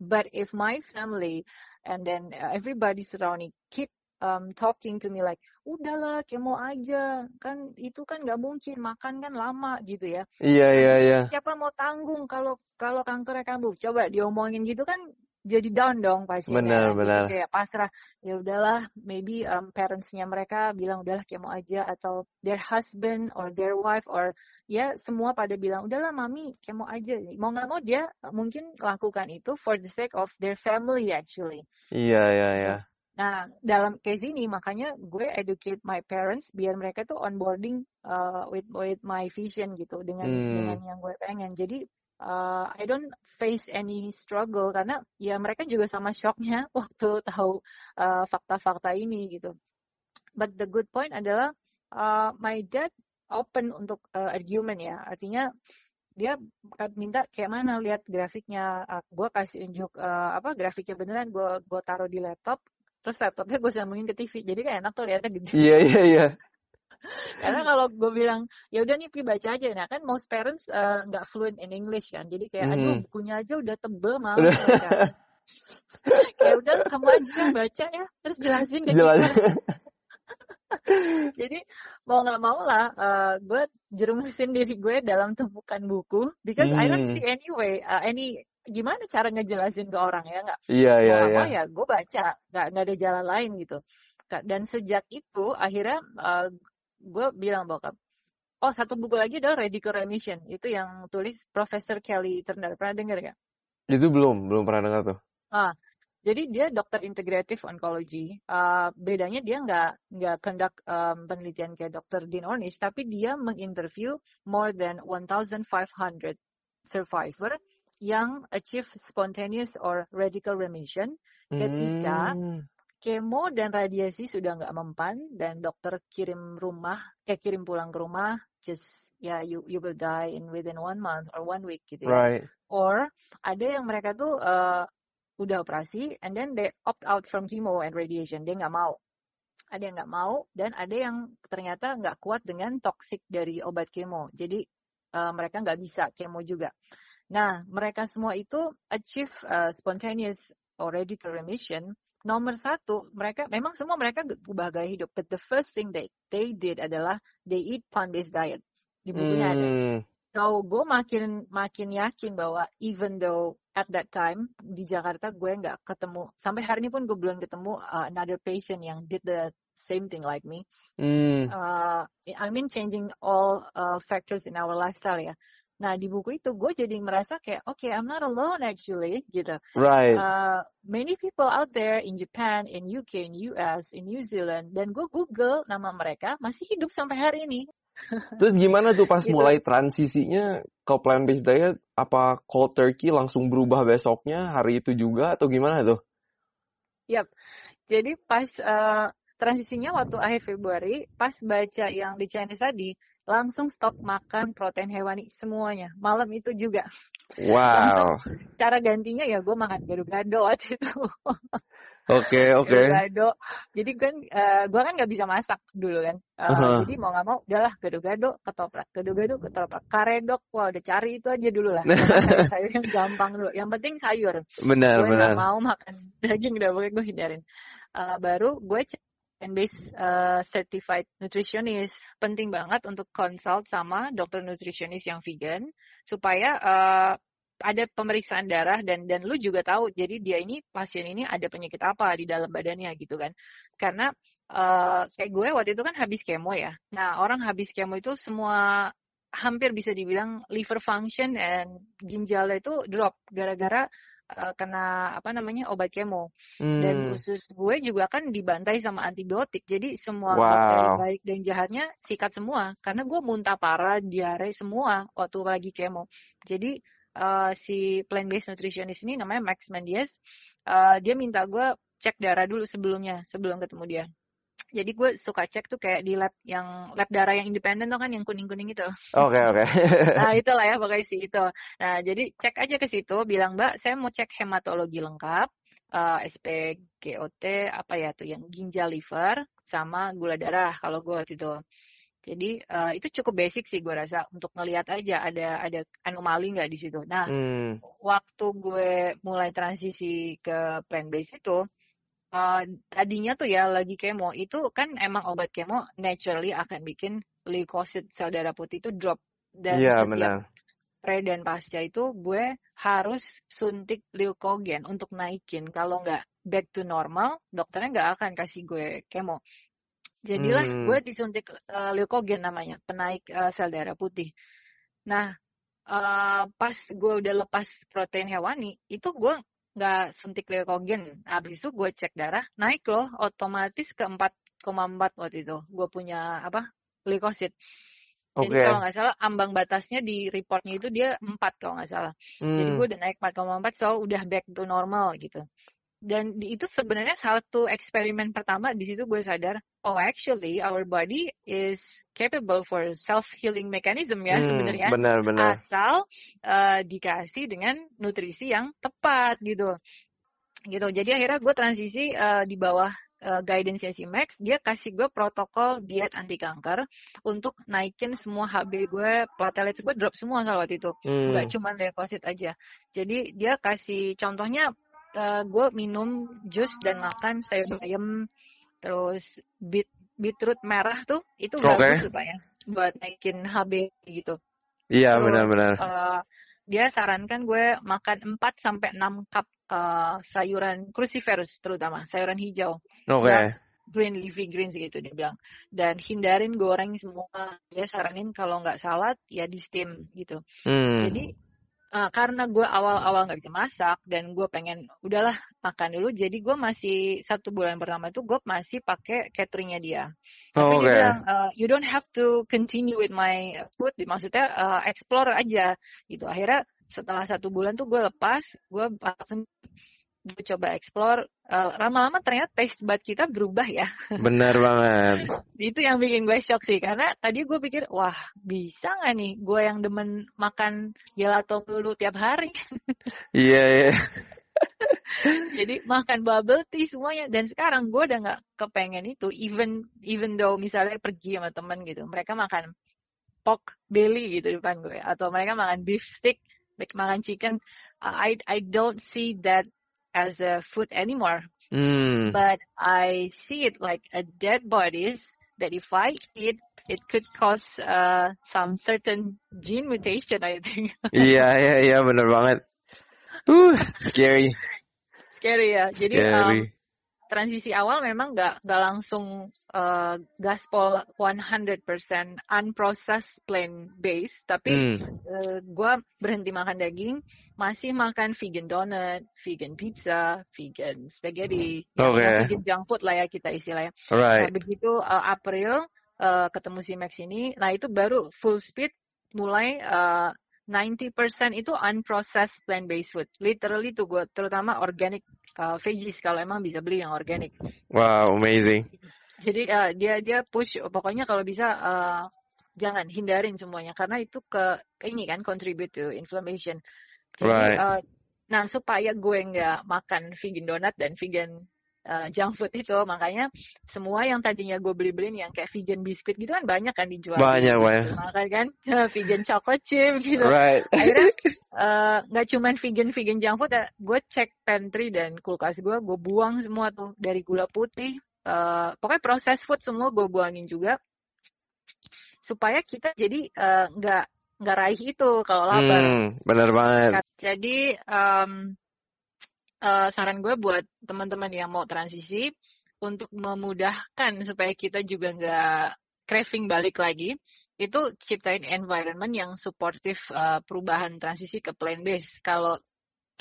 But if my family and then uh, everybody surrounding keep um, talking to me like udahlah kemo aja. Kan itu kan nggak mungkin makan kan lama gitu ya. Iya, iya, nanti iya. siapa mau tanggung kalau kalau kankernya kambuh? Coba diomongin gitu kan jadi down dong pastinya. Benar, Jadi benar. kayak pasrah. Ya udahlah, maybe um, parentsnya mereka bilang udahlah kemo aja atau their husband or their wife or ya semua pada bilang udahlah mami kemo aja. Mau nggak mau dia mungkin lakukan itu for the sake of their family actually. Iya, iya, iya. Nah, dalam case ini makanya gue educate my parents biar mereka tuh onboarding uh, with with my vision gitu dengan Hmm. dengan yang gue pengen. Jadi uh, I don't face any struggle karena ya mereka juga sama shocknya waktu tahu uh, fakta-fakta ini gitu. But the good point adalah uh, my dad open untuk uh, argument ya. Artinya dia minta kayak mana lihat grafiknya. Uh, gue kasih unjuk uh, apa grafiknya beneran gue gue taruh di laptop terus laptopnya gue sambungin ke TV jadi kan enak tuh lihatnya gede Iya, iya, iya. karena kalau gue bilang ya udah nih Pi baca aja. Nah kan most parents eh, nggak fluent in English kan. Jadi kayak aduh Hmm. bukunya aja udah tebel malah baca. Kayak udah kamu aja yang baca ya. Terus jelasin ke kita. Jadi mau nggak mau lah eh, gue jerumusin diri gue dalam tumpukan buku. Because I don't Hmm. see anyway uh, any gimana cara ngejelasin ke orang ya nggak? Iya, iya, iya. ya gue baca. Nggak nggak ada jalan lain gitu. Dan sejak itu akhirnya uh, gue bilang bokap oh satu buku lagi adalah Radical Remission itu yang tulis Profesor Kelly Turner pernah dengar nggak Itu belum, belum pernah dengar tuh. ah jadi dia dokter integratif oncology Uh, bedanya dia nggak nggak conduct um, penelitian kayak dokter Dean Ornish tapi dia menginterview more than 1,500 survivor yang achieve spontaneous or radical remission ketika Hmm. Kemo dan radiasi sudah nggak mempan dan dokter kirim rumah kayak kirim pulang ke rumah just ya you you will die in within one month or one week gitu ya. Right. or ada yang mereka tuh uh, udah operasi and then they opt out from chemo and radiation dia nggak mau. Ada yang nggak mau dan ada yang ternyata nggak kuat dengan toxic dari obat kemo. Jadi uh, mereka nggak bisa kemo juga. Nah mereka semua itu achieve uh, spontaneous or radical remission nomor satu mereka memang semua mereka ubah gaya hidup but the first thing they they did adalah they eat plant based diet di bukunya ada Hmm. So gue makin makin yakin bahwa even though at that time di Jakarta gue nggak ketemu sampai hari ini pun gue belum ketemu uh, another patient yang did the same thing like me. Hmm. Uh, I mean changing all uh, factors in our lifestyle ya. Nah di buku itu gue jadi merasa kayak okay I'm not alone actually gitu. Right. Uh, many people out there in Japan, in UK, in US, in New Zealand dan gue Google nama mereka masih hidup sampai hari ini. Terus gimana tuh pas Gitu. mulai transisinya ke plant-based diet? Apa cold turkey langsung berubah besoknya hari itu juga atau gimana tuh? Yap. Jadi pas eh, transisinya waktu akhir Februari, pas baca yang di Chinese tadi, langsung stop makan protein hewani semuanya. Malam itu juga. Wow. Cara gantinya ya gue makan gado-gado waktu itu. Oke, oke. Gado-gado. Jadi kan eh, gue kan nggak bisa masak dulu kan. Eh, Aha. Jadi mau nggak mau, udahlah gado-gado ketoprak, gado-gado ketoprak, karedok. Wah udah cari itu aja dulu lah. Sayur yang gampang dulu. Yang penting sayur Benar, gue benar. mau makan daging udah pokoknya gue hindarin Uh, baru gue base uh, certified nutritionist penting banget untuk consult sama dokter nutritionist yang vegan supaya uh, ada pemeriksaan darah dan dan lu juga tahu jadi dia ini pasien ini ada penyakit apa di dalam badannya gitu kan. Karena uh, kayak gue waktu itu kan habis kemo ya. Nah orang habis kemo itu semua hampir bisa dibilang liver function and ginjalnya itu drop gara-gara uh, kena apa namanya obat kemo. Dan Hmm. usus gue juga kan dibantai sama antibiotik. Jadi semua Wow. bakteri baik dan jahatnya sikat semua. Karena gue muntah parah diare semua waktu lagi kemo. Jadi uh, si plant based nutritionist ini namanya Max Mendies uh, dia minta gue cek darah dulu sebelumnya sebelum ketemu dia jadi gue suka cek tuh kayak di lab yang lab darah yang independen tuh kan yang kuning kuning itu Oke, oke. Nah itulah ya pokoknya sih itu. Nah jadi cek aja ke situ, bilang Mbak saya mau cek hematologi lengkap, eh, SPGOT apa ya tuh yang ginjal liver sama gula darah kalau gue waktu itu. Jadi eh, itu cukup basic sih gue rasa untuk ngelihat aja ada ada anomali nggak di situ. Nah Hmm. waktu gue mulai transisi ke plant based itu eh, tadinya tuh ya lagi kemo itu kan emang obat kemo naturally akan bikin leukosit sel darah putih itu drop dan Iya, setiap benar. pre dan pasca itu gue harus suntik leukogen untuk naikin. Kalau nggak back to normal, dokternya nggak akan kasih gue kemo. Jadilah Hmm. gue disuntik uh, leukogen namanya, penaik uh, sel darah putih. Nah, uh, pas gue udah lepas protein hewani, itu gue nggak suntik leukogen. Habis itu gue cek darah, naik loh, otomatis ke 4,4 waktu itu. Gue punya apa? Leukosit. Jadi Oke. kalau nggak salah ambang batasnya di reportnya itu dia 4 kalau nggak salah. Jadi Hmm. gue udah naik 4,4 so udah back to normal gitu. Dan di- itu sebenarnya satu eksperimen pertama di situ gue sadar, oh actually our body is capable for self healing mechanism ya Hmm, sebenarnya benar-benar. asal eh, dikasih dengan nutrisi yang tepat gitu. Gitu. Jadi akhirnya gue transisi eh, di bawah eh, guidance si Max, dia kasih gue protokol diet anti kanker untuk naikin semua HB gue, platelets gue drop semua kalau waktu itu Hmm. nggak cuma leukosit aja. Jadi dia kasih contohnya gue minum jus dan makan sayur bayam terus beet beetroot merah tuh itu Oke. bagus supaya buat naikin HB gitu. Iya, benar-benar. eh, dia sarankan gue makan 4 sampai 6 cup eh, sayuran cruciferous terutama sayuran hijau Oke. ya green leafy greens gitu dia bilang dan hindarin goreng semua dia saranin kalau nggak salad ya di steam gitu Hmm. jadi eh, karena gue awal-awal nggak bisa masak dan gue pengen udahlah makan dulu. Jadi gue masih satu bulan pertama itu gue masih pakai cateringnya dia. Tapi Oke. dia bilang eh, you don't have to continue with my food. Maksudnya eh, explore aja gitu. Akhirnya setelah satu bulan tuh gue lepas gue langsung gue coba explore Eh, lama-lama ternyata taste bud kita berubah ya. Benar banget. itu yang bikin gue shock sih karena tadi gue pikir wah bisa nggak nih gue yang demen makan gelato dulu tiap hari? Iya, iya. jadi makan bubble tea semuanya. Dan sekarang gue udah nggak kepengen itu even even though misalnya pergi sama temen gitu mereka makan pork belly gitu depan gue. Atau mereka makan beef stick like makan chicken. I I don't see that as a food anymore Hmm. but I see it like a dead bodies that if I eat, it could cause uh, some certain gene mutation. I think yeah, iya, iya, benar banget. Uh, scary. scary ya. Jadi um, Scary. Transisi awal memang nggak nggak langsung uh, gaspol 100% unprocessed plant based, tapi Hmm. uh, gue berhenti makan daging, masih makan vegan donut, vegan pizza, vegan spaghetti, ya, Oke. ya, vegan junk food lah ya kita istilahnya. Nah, Alright. begitu uh, April uh, ketemu si Max ini, nah itu baru full speed mulai uh, 90% itu unprocessed plant-based food. Literally tuh gue terutama organic uh, veggies kalau emang bisa beli yang organic. Wow, amazing. Jadi uh, dia dia push pokoknya kalau bisa uh, jangan hindarin semuanya karena itu ke, ke ini kan contribute to inflammation. Jadi Right. uh, nah supaya gue nggak makan vegan donut dan vegan uh, junk food itu makanya semua yang tadinya gue beli-beliin yang kayak vegan biskuit gitu kan banyak kan dijual Banyak, banyak. makan kan vegan chocolate chip gitu Right. akhirnya eh, nggak cuman vegan vegan junk food ya, gue cek pantry dan kulkas gue gue buang semua tuh dari gula putih eh, pokoknya proses food semua gue buangin juga supaya kita jadi eh, nggak nggak raih itu kalau lapar Hmm, benar banget. jadi em, eh, saran gue buat teman-teman yang mau transisi untuk memudahkan supaya kita juga nggak craving balik lagi, itu ciptain environment yang suportif eh, perubahan transisi ke plant based. Kalau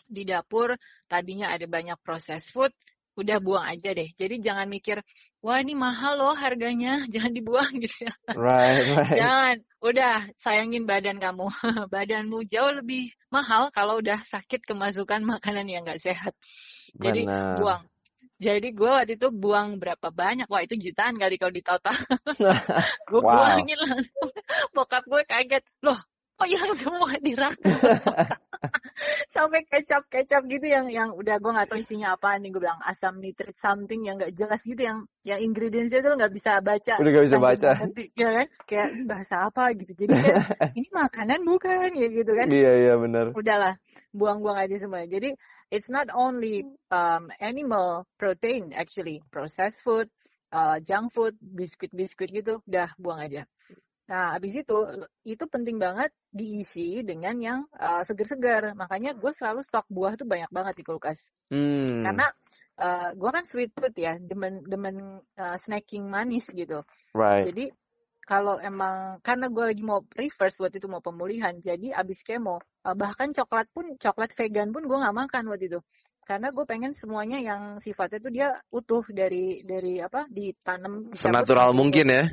di dapur tadinya ada banyak proses food, udah buang aja deh. Jadi jangan mikir, wah ini mahal loh harganya, jangan dibuang gitu ya. Right, right. Jangan, udah sayangin badan kamu. Badanmu jauh lebih mahal kalau udah sakit kemasukan makanan yang nggak sehat. Jadi Benar. buang. Jadi gue waktu itu buang berapa banyak? Wah itu jutaan kali kalau ditotal. gue Wow. buangin langsung. Bokap gue kaget. Loh, kok yang semua dirak? Sampai kecap-kecap gitu yang yang udah gue nggak tahu isinya apa nih. Gue bilang asam nitrit something yang nggak jelas gitu yang yang ingredientsnya tuh nggak bisa baca. Udah gak bisa baca. ngerti, ya kan? Kayak "Ini bahasa apa gitu. Jadi kan ini makanan bukan ya gitu kan Iya, iya benar. udahlah buang-buang aja semua. Jadi it's not only um, animal protein actually processed food, uh, junk food, biskuit-biskuit gitu udah buang aja. Nah, habis itu itu penting banget diisi dengan yang uh, segar-segar. Makanya gue selalu stok buah tuh banyak banget di kulkas. Hmm. Karena uh, gue kan sweet tooth ya, demen demen uh, snacking manis gitu. right. Jadi kalau emang karena gue lagi mau reverse waktu itu mau pemulihan, jadi abis kemo uh, bahkan coklat pun coklat vegan pun gue nggak makan waktu itu karena gue pengen semuanya yang sifatnya tuh dia utuh dari dari apa ditanam Senatural gitu. mungkin ya.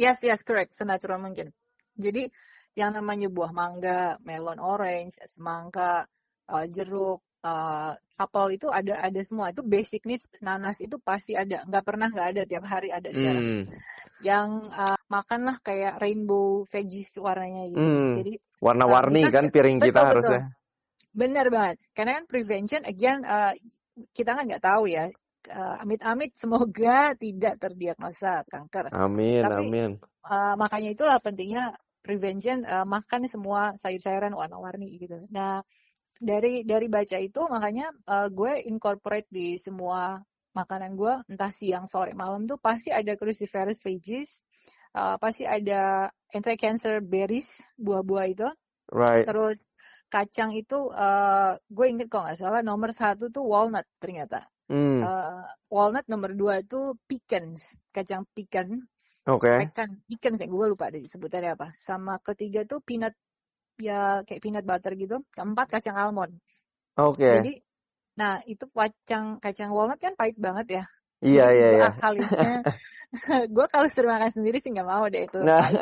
Yes, yes, correct. Senatural mungkin. Jadi yang namanya buah mangga, melon orange, semangka, uh, jeruk, uh, apel itu ada ada semua. Itu basic needs nanas itu pasti ada. Nggak pernah nggak ada tiap hari ada sekarang. Hmm. Yang uh, makanlah kayak rainbow veggies warnanya gitu. Hmm. Jadi Warna-warni Uh, kan piring kita betul, harusnya. Benar banget. Karena kan prevention again uh, kita kan nggak tahu ya. Uh, amit-amit semoga tidak terdiagnosa kanker. Amin, Tapi- amin. Uh, makanya itulah pentingnya prevention uh, makan semua sayur-sayuran warna-warni gitu. Nah dari dari baca itu makanya uh, gue incorporate di semua makanan gue entah siang sore malam tuh pasti ada cruciferous veggies, uh, pasti ada anti-cancer berries buah-buah itu, Right. terus kacang itu uh, gue inget kok nggak salah nomor satu tuh walnut ternyata. Hmm. Uh, walnut nomor dua itu pecans, kacang pecan Oke. pecan ikan sih gue lupa sebutannya apa sama ketiga tuh peanut ya kayak peanut butter gitu keempat kacang almond Oke. jadi nah itu kacang kacang walnut kan pahit banget ya Iya, iya, iya. gue kalau suruh makan sendiri sih nggak mau deh itu Nah.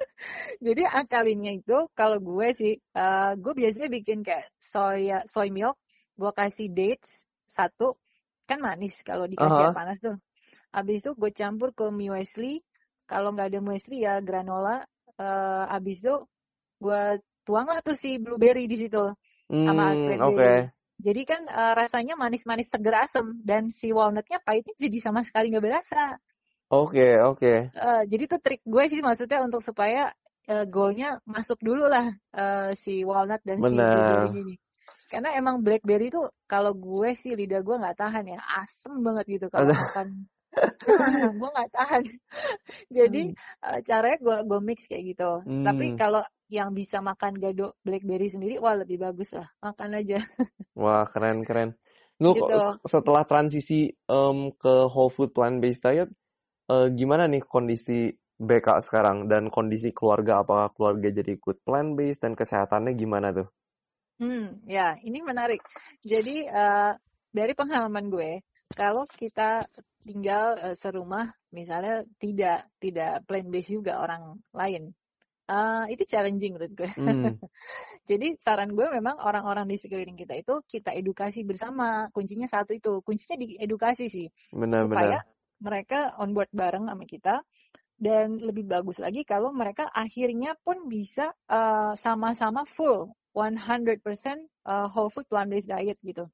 jadi akalinnya itu kalau gue sih eh, gue biasanya bikin kayak soya soy milk gue kasih dates satu kan manis kalau dikasih air Aha. panas tuh Abis itu gue campur ke muesli. Kalau nggak ada muesli ya granola. Eh abis itu gue tuang lah tuh si blueberry di situ sama Hmm, cranberry. oke. Jadi kan eh, rasanya manis-manis seger asem dan si walnutnya pahitnya jadi sama sekali nggak berasa. Oke, oke. Eh, jadi tuh trik gue sih maksudnya untuk supaya eh, goalnya masuk dulu lah eh, si walnut dan si Benar. blueberry ini. Karena emang blackberry tuh kalau gue sih lidah gue nggak tahan ya asem banget gitu kalau makan. gue nggak tahan. Jadi eh, caranya gue gue mix kayak gitu. Tapi Hmm. kalau yang bisa makan gado blackberry sendiri, wah lebih bagus lah. Makan aja. Wah, keren, keren. Lu kok Gitu. setelah transisi em, ke whole food plant-based diet, eh, gimana nih kondisi BK sekarang dan kondisi keluarga? Apakah keluarga jadi ikut plant-based dan kesehatannya gimana tuh? Hmm, ya ini menarik. Jadi eh, dari pengalaman gue, kalau kita tinggal eh, serumah, misalnya tidak tidak plant based juga orang lain, eh, itu challenging menurut gue. Hmm, Jadi saran gue memang orang-orang di sekeliling kita itu kita edukasi bersama. Kuncinya satu itu, kuncinya di edukasi sih, supaya benar-benar. Mereka on board bareng sama kita. Dan lebih bagus lagi kalau mereka akhirnya pun bisa eh, sama-sama full 100% eh, whole food plant-based diet gitu.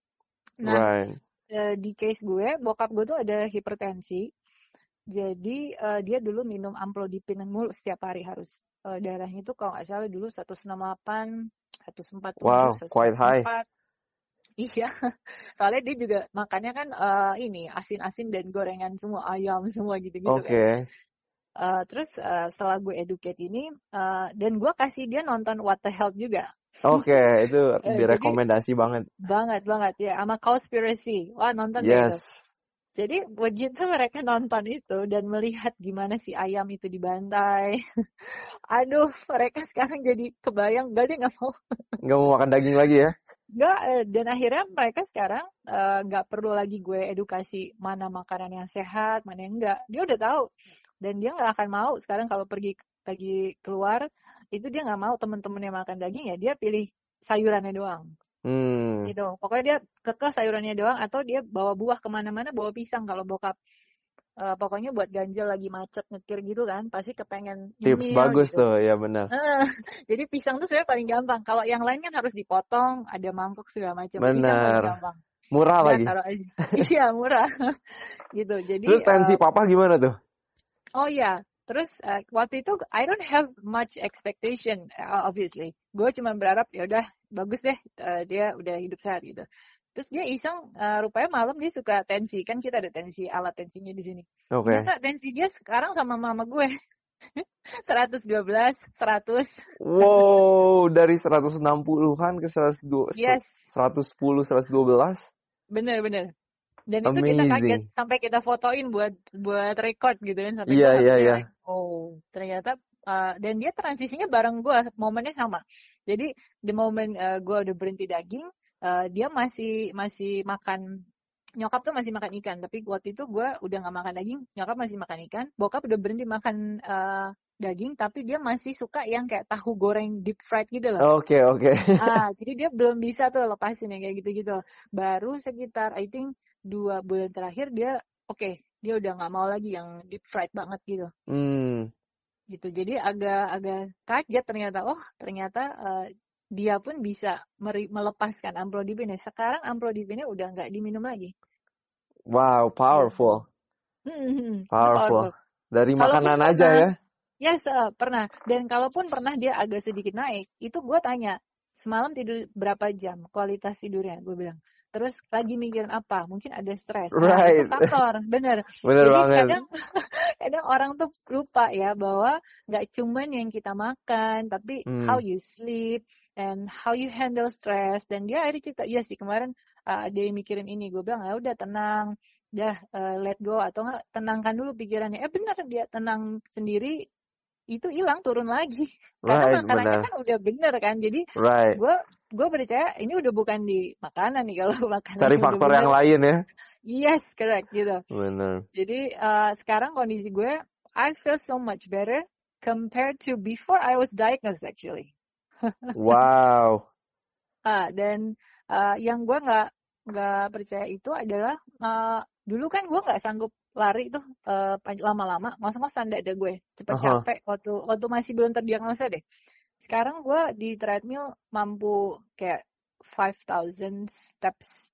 Nah, Right. eh, di case gue, bokap gue tuh ada hipertensi. Jadi eh, dia dulu minum amlodipin mulu setiap hari harus. Eh, darahnya tuh kalau nggak salah dulu 168, 147, Wow, quite high. 144. Iya, soalnya dia juga makannya kan eh, ini asin-asin dan gorengan semua, ayam semua gitu-gitu Oke. kan. Eh, terus eh, setelah gue educate ini, eh, dan gue kasih dia nonton What the Health juga. Oke, itu Eh, direkomendasi banget. Banget, banget ya. Sama Cowspiracy. Wah, nonton itu. Yes. Jadi begitu mereka nonton itu dan melihat gimana si ayam itu dibantai. Aduh, mereka sekarang jadi kebayang. Gak deh, gak mau. Nggak mau makan daging lagi ya? Gak, eh, dan akhirnya mereka sekarang eh, nggak perlu lagi gue edukasi mana makanan yang sehat, mana yang enggak. Dia udah tahu. Dan dia nggak akan mau sekarang kalau pergi lagi keluar, itu dia nggak mau temen-temennya makan daging ya, dia pilih sayurannya doang. Hmm. gitu pokoknya dia kekeh sayurannya doang atau dia bawa buah ke mana-mana bawa pisang kalau bokap Eh, pokoknya buat ganjel lagi macet nyetir gitu kan pasti kepengen Tips nyemil bagus gitu. tuh, ya benar. Eh, jadi pisang tuh sebenarnya paling gampang kalau yang lain kan harus dipotong ada mangkuk segala macam pisang paling Benar. gampang Murah ya lagi. taruh aja iya murah gitu jadi Terus tensi eh, papa gimana tuh? Oh ya, terus eh, waktu itu I don't have much expectation, uh, obviously. Gue cuma berharap ya udah bagus deh, eh, dia udah hidup sehat gitu. Terus dia iseng, eh, rupanya malam dia suka tensi, kan kita ada tensi alat tensinya di sini. Oke. Ternyata tensi dia sekarang sama mama gue. 112, 100. Wow, dari 160-an ke 102, Yes. 110, 112. Bener bener. Dan itu kita kaget Amazing. sampai kita fotoin buat buat record gitu kan sampai Iya, gua iya, iya. like, oh ternyata uh, dan dia transisinya bareng gua momennya sama. Jadi di momen uh, gua udah berhenti daging, uh, dia masih masih makan nyokap tuh masih makan ikan tapi waktu itu gua udah nggak makan daging nyokap masih makan ikan bokap udah berhenti makan uh, daging tapi dia masih suka yang kayak tahu goreng deep fried gitu loh. Oke, oke. ah jadi dia belum bisa tuh lepasin yang kayak gitu-gitu. Baru sekitar I think dua bulan terakhir dia oke dia udah nggak mau lagi yang deep fried banget gitu. Hmm, gitu jadi agak agak kaget ternyata. Oh ternyata eh, dia pun bisa melepaskan amlodipine sekarang amlodipine udah nggak diminum lagi wow, powerful. Hmm, itu Powerful. Dari Kalaupun makanan aja pernah- ya. Yes, eh, pernah. Dan kalaupun pernah dia agak sedikit naik, itu gue tanya, semalam tidur berapa jam, kualitas tidurnya, gue bilang. Terus lagi mikirin apa? Mungkin ada stres. Right. itu faktor, bener. Bener Jadi banget. kadang kadang orang tuh lupa ya bahwa nggak cuman yang kita makan, tapi Hmm. how you sleep and how you handle stress. Dan dia akhirnya cerita, iya sih kemarin uh, ada yang mikirin ini. Gue bilang ya udah tenang, udah uh, let go atau enggak tenangkan dulu pikirannya. Eh benar dia tenang sendiri itu hilang turun lagi karena Right, makanannya benar. kan udah bener kan jadi Right. gue gue percaya ini udah bukan di makanan nih kalau makanan Cari faktor yang lain ya. yes correct gitu Bener. jadi uh, sekarang kondisi gue I feel so much better compared to before I was diagnosed actually Wow. ah dan uh, yang gue nggak nggak percaya itu adalah uh, dulu kan gue nggak sanggup lari tuh uh, lama-lama ngos-ngosan dada gue cepet Aha. capek waktu waktu masih belum terdiagnosa deh sekarang gue di treadmill mampu kayak 5000 steps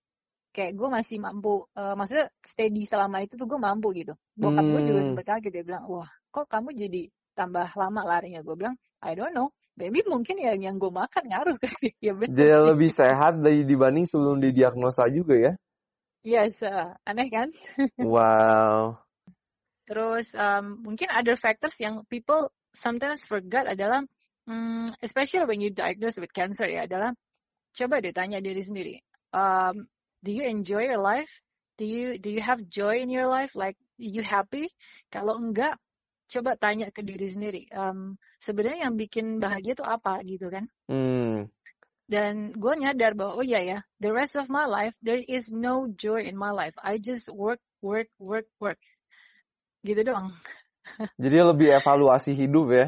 kayak gue masih mampu uh, maksudnya steady selama itu tuh gue mampu gitu bokap gue juga Hmm. sempet kaget dia bilang wah kok kamu jadi tambah lama larinya gue bilang I don't know maybe mungkin ya yang gue makan ngaruh kali ya bener Jadi lebih sehat dari dibanding sebelum didiagnosa juga ya. Yes, uh, aneh kan? Wow. Terus um, mungkin other factors yang people sometimes forget adalah, mm, especially when you diagnosed with cancer ya, adalah coba deh tanya diri sendiri. Um, do you enjoy your life? Do you do you have joy in your life? Like you happy? Kalau enggak, coba tanya ke diri sendiri. Um, sebenarnya yang bikin bahagia itu apa gitu kan? Hmm. Dan gue nyadar bahwa oh iya ya, the rest of my life there is no joy in my life. I just work, work, work, work. Gitu doang. Jadi lebih evaluasi hidup ya.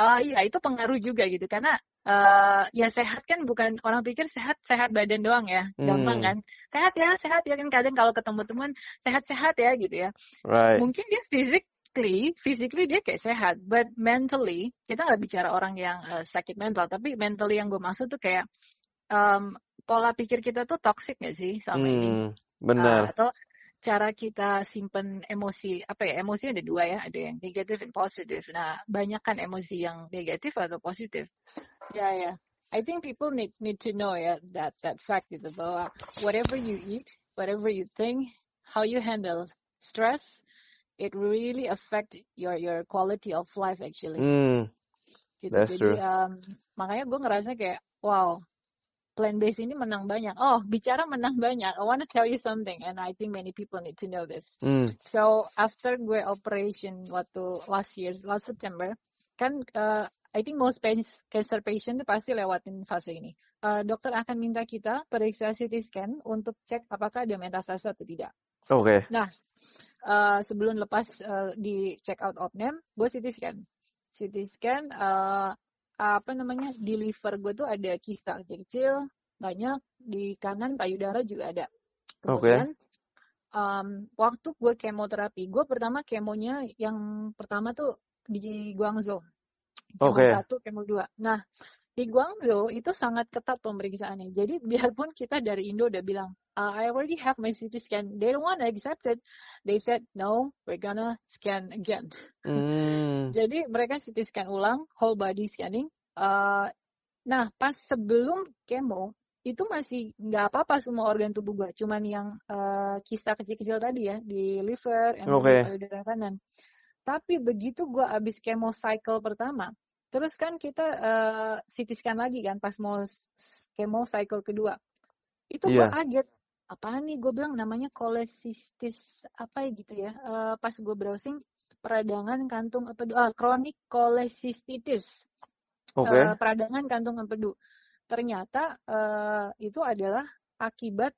Ah iya itu pengaruh juga gitu karena eh ya sehat kan bukan orang pikir sehat sehat badan doang ya gampang Hmm. kan sehat ya sehat ya kan kadang kalau ketemu teman sehat-sehat ya gitu ya Right. mungkin dia physically physically dia kayak sehat but mentally kita nggak bicara orang yang eh, sakit mental tapi mentally yang gue maksud tuh kayak em, pola pikir kita tuh toxic gak sih selama ini Hmm. Ah, Benar. atau cara kita simpen emosi apa ya emosi ada dua ya ada yang negatif dan positif nah banyak kan emosi yang negatif atau positif. Ya ya. I think people need need to know ya that that fact gitu bahwa whatever you eat whatever you think how you handle stress it really affect your your quality of life actually. Hmm. gitu. That's jadi true. um, makanya gue ngerasa kayak wow plan base ini menang banyak oh bicara menang banyak I wanna tell you something and I think many people need to know this Hmm. so after gue operation waktu last year last September kan uh, I think most cancer patient pasti lewatin fase ini Uh, dokter akan minta kita periksa CT scan untuk cek apakah ada metastase atau tidak Oke. uh, sebelum lepas uh, di check out opname, gue CT scan. CT scan, uh, apa namanya, di liver gue tuh ada kista kecil-kecil, banyak, di kanan payudara juga ada. Oke. Kemudian, um, waktu gue kemoterapi, gue pertama kemonya yang pertama tuh di Guangzhou. Kemo Oke. satu, kemo dua. Nah, di Guangzhou itu sangat ketat pemeriksaannya. Jadi biarpun kita dari Indo udah bilang, "Uh, I already have my CT scan, they don't want to accept it. They said, no, we're gonna scan again. Hmm. Jadi mereka CT scan ulang, whole body scanning. Uh, nah, pas sebelum kemo, itu masih nggak apa-apa semua organ tubuh gue. Cuman yang uh, kista kecil-kecil tadi ya, di liver, yang Oke. di payudara kanan. Tapi begitu gue abis chemo cycle pertama, terus kan kita uh, CT scan lagi kan pas mau chemo cycle kedua. Itu gue Iya. kaget. Apaan nih gue bilang namanya cholecystis apa ya gitu ya. Eh, pas gue browsing peradangan kantung empedu, ah, chronic cholecystitis. Oke. Eh, peradangan kantung empedu. Ternyata eh, itu adalah akibat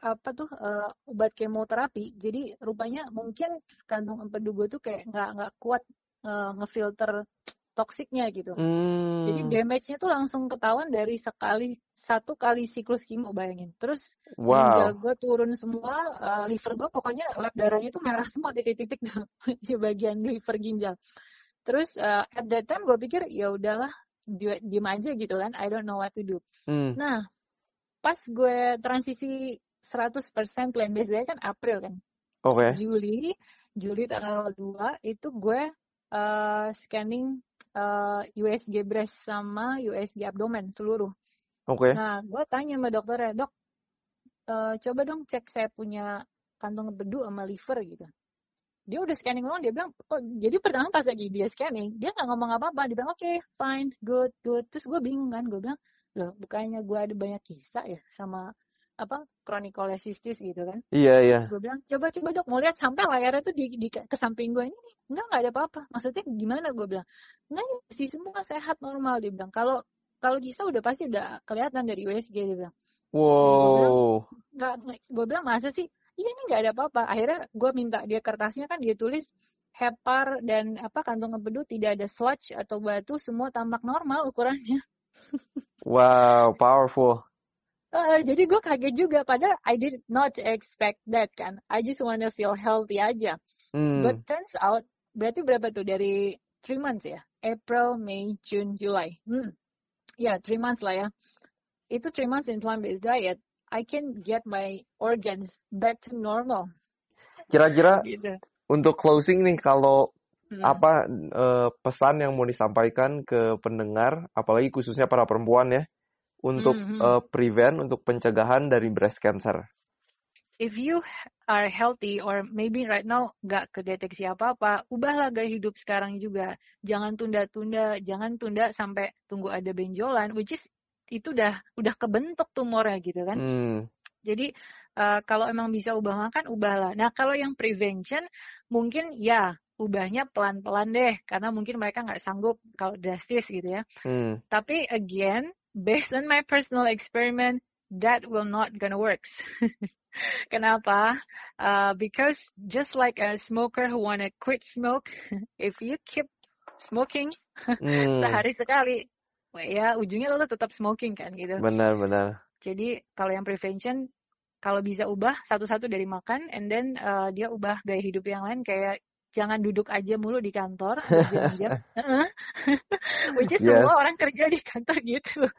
apa tuh eh, obat kemoterapi. Jadi rupanya mungkin kantung empedu gue tuh kayak nggak nggak kuat eh, ngefilter toksiknya gitu. Jadi Hmm. damage-nya tuh langsung ketahuan dari sekali satu kali siklus kemo bayangin. Terus ginjal Wow. gue turun semua, eh, liver gue pokoknya lab darahnya tuh merah semua titik-titik di bagian liver ginjal. Terus eh, at that time gue pikir ya udahlah di- diem aja gitu kan, I don't know what to do. Hmm. Nah pas gue transisi 100% plant based diet kan April kan. Oke. Juli, Juli tanggal 2 itu gue eh, scanning eh, USG breast sama USG abdomen seluruh. Oke. Nah, gue tanya sama dokternya, dok, eh, coba dong cek saya punya kantong empedu sama liver gitu. Dia udah scanning ulang, dia bilang, oh, jadi pertama pas lagi dia scanning, dia nggak ngomong apa-apa, dia bilang, oke, fine, good, good. Terus gue bingung kan, gue bilang, loh, bukannya gue ada banyak kisah ya sama apa chronic cholecystitis gitu kan. Iya, iya. Gue bilang, coba coba dok, mau lihat sampai layarnya tuh di, di ke samping gue ini. Enggak, enggak ada apa-apa. Maksudnya gimana gue bilang? Enggak, mesti semua sehat normal. Dia bilang, kalau kalau kisah udah pasti udah kelihatan dari USG dia bilang. Wow. Enggak, gue bilang masa sih? Iya ini nggak ada apa-apa. Akhirnya gue minta dia kertasnya kan dia tulis hepar dan apa kantong empedu tidak ada sludge atau batu semua tampak normal ukurannya. Wow, powerful. Jadi gue kaget juga padahal I did not expect that kan. I just wanna feel healthy aja. Hmm. But turns out berarti berapa tuh dari three months ya? April, May, June, July. Hmm. Ya, three months lah ya. Itu three months in plant-based diet. I can get my organs back to normal. Kira-kira Gitu. untuk closing nih kalau Hmm. apa eh, pesan yang mau disampaikan ke pendengar, apalagi khususnya para perempuan ya, untuk Hmm, hmm. eh, prevent, untuk pencegahan dari breast cancer. If you are healthy or maybe right now gak kedeteksi apa-apa, ubahlah gaya hidup sekarang juga. Jangan tunda-tunda, jangan tunda sampai tunggu ada benjolan, which is itu udah udah kebentuk tumornya gitu kan. Hmm. Jadi eh, kalau emang bisa ubah makan, ubahlah. Nah kalau yang prevention, mungkin ya ubahnya pelan-pelan deh, karena mungkin mereka nggak sanggup kalau drastis gitu ya. Hmm. Tapi again, based on my personal experiment, that will not gonna works. Kenapa? Uh, because just like a smoker who wanna quit smoke, if you keep smoking Hmm. sehari sekali, ya ujungnya lo tetap smoking kan gitu. Benar-benar. Jadi kalau yang prevention, kalau bisa ubah satu-satu dari makan, and then uh, dia ubah gaya hidup yang lain kayak jangan duduk aja mulu di kantor. Which is Yes. semua orang kerja di kantor gitu.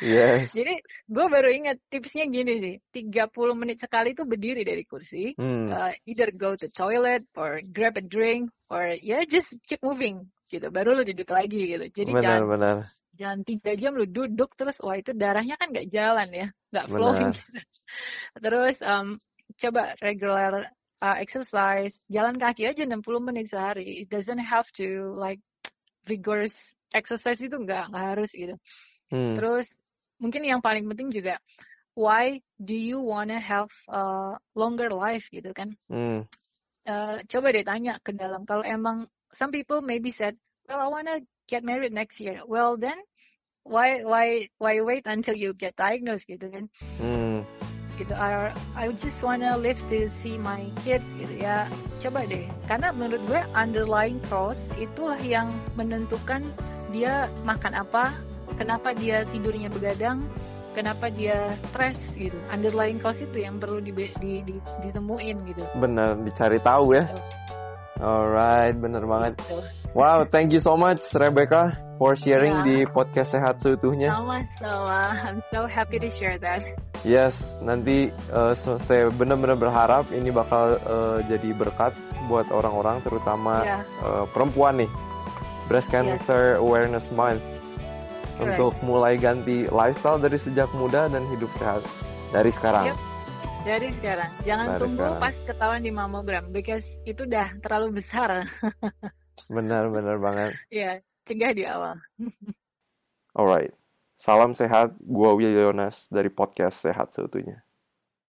Yes. Jadi gue baru ingat tipsnya gini sih, 30 menit sekali tuh berdiri dari kursi, Hmm. uh, either go to toilet or grab a drink or ya just keep moving gitu, baru lu duduk lagi gitu. Jadi jangan Benar-benar. jangan tiga jam lu duduk terus wah itu darahnya kan nggak jalan ya, nggak flowing. Benar. gitu. Terus um, coba regular uh, exercise, jalan kaki aja 60 menit sehari. It doesn't have to like vigorous exercise itu nggak nggak harus gitu. Hmm. Terus mungkin yang paling penting juga why do you wanna have a longer life gitu kan? Hmm. Eh, coba deh tanya ke dalam kalau emang some people maybe said, well I wanna get married next year. Well then why why why wait until you get diagnosed gitu kan? Hmm. Gitu. I, I just wanna live to see my kids gitu ya. Coba deh. Karena menurut gue underlying cause itulah yang menentukan dia makan apa, kenapa dia tidurnya begadang, kenapa dia stres gitu. Underlying cause itu yang perlu di, di, di- ditemuin gitu. Benar, dicari tahu ya. Alright, bener banget. Wow, thank you so much Rebecca for sharing Ya. di podcast Sehat Seutuhnya. Sama-sama. I'm so happy to share that. Yes, nanti so- saya benar-benar berharap ini bakal eh, jadi berkat buat orang-orang terutama Ya. eh, perempuan nih. Breast Yes. Cancer Awareness Month Correct. untuk mulai ganti lifestyle dari sejak muda dan hidup sehat dari sekarang. Yep. Dari sekarang. Jangan Dari tunggu sekarang. pas ketahuan di mamogram because itu udah terlalu besar. Benar-benar banget. ya, cegah di awal. Alright. Salam sehat. Gua Will Yonas dari podcast Sehat Seutuhnya.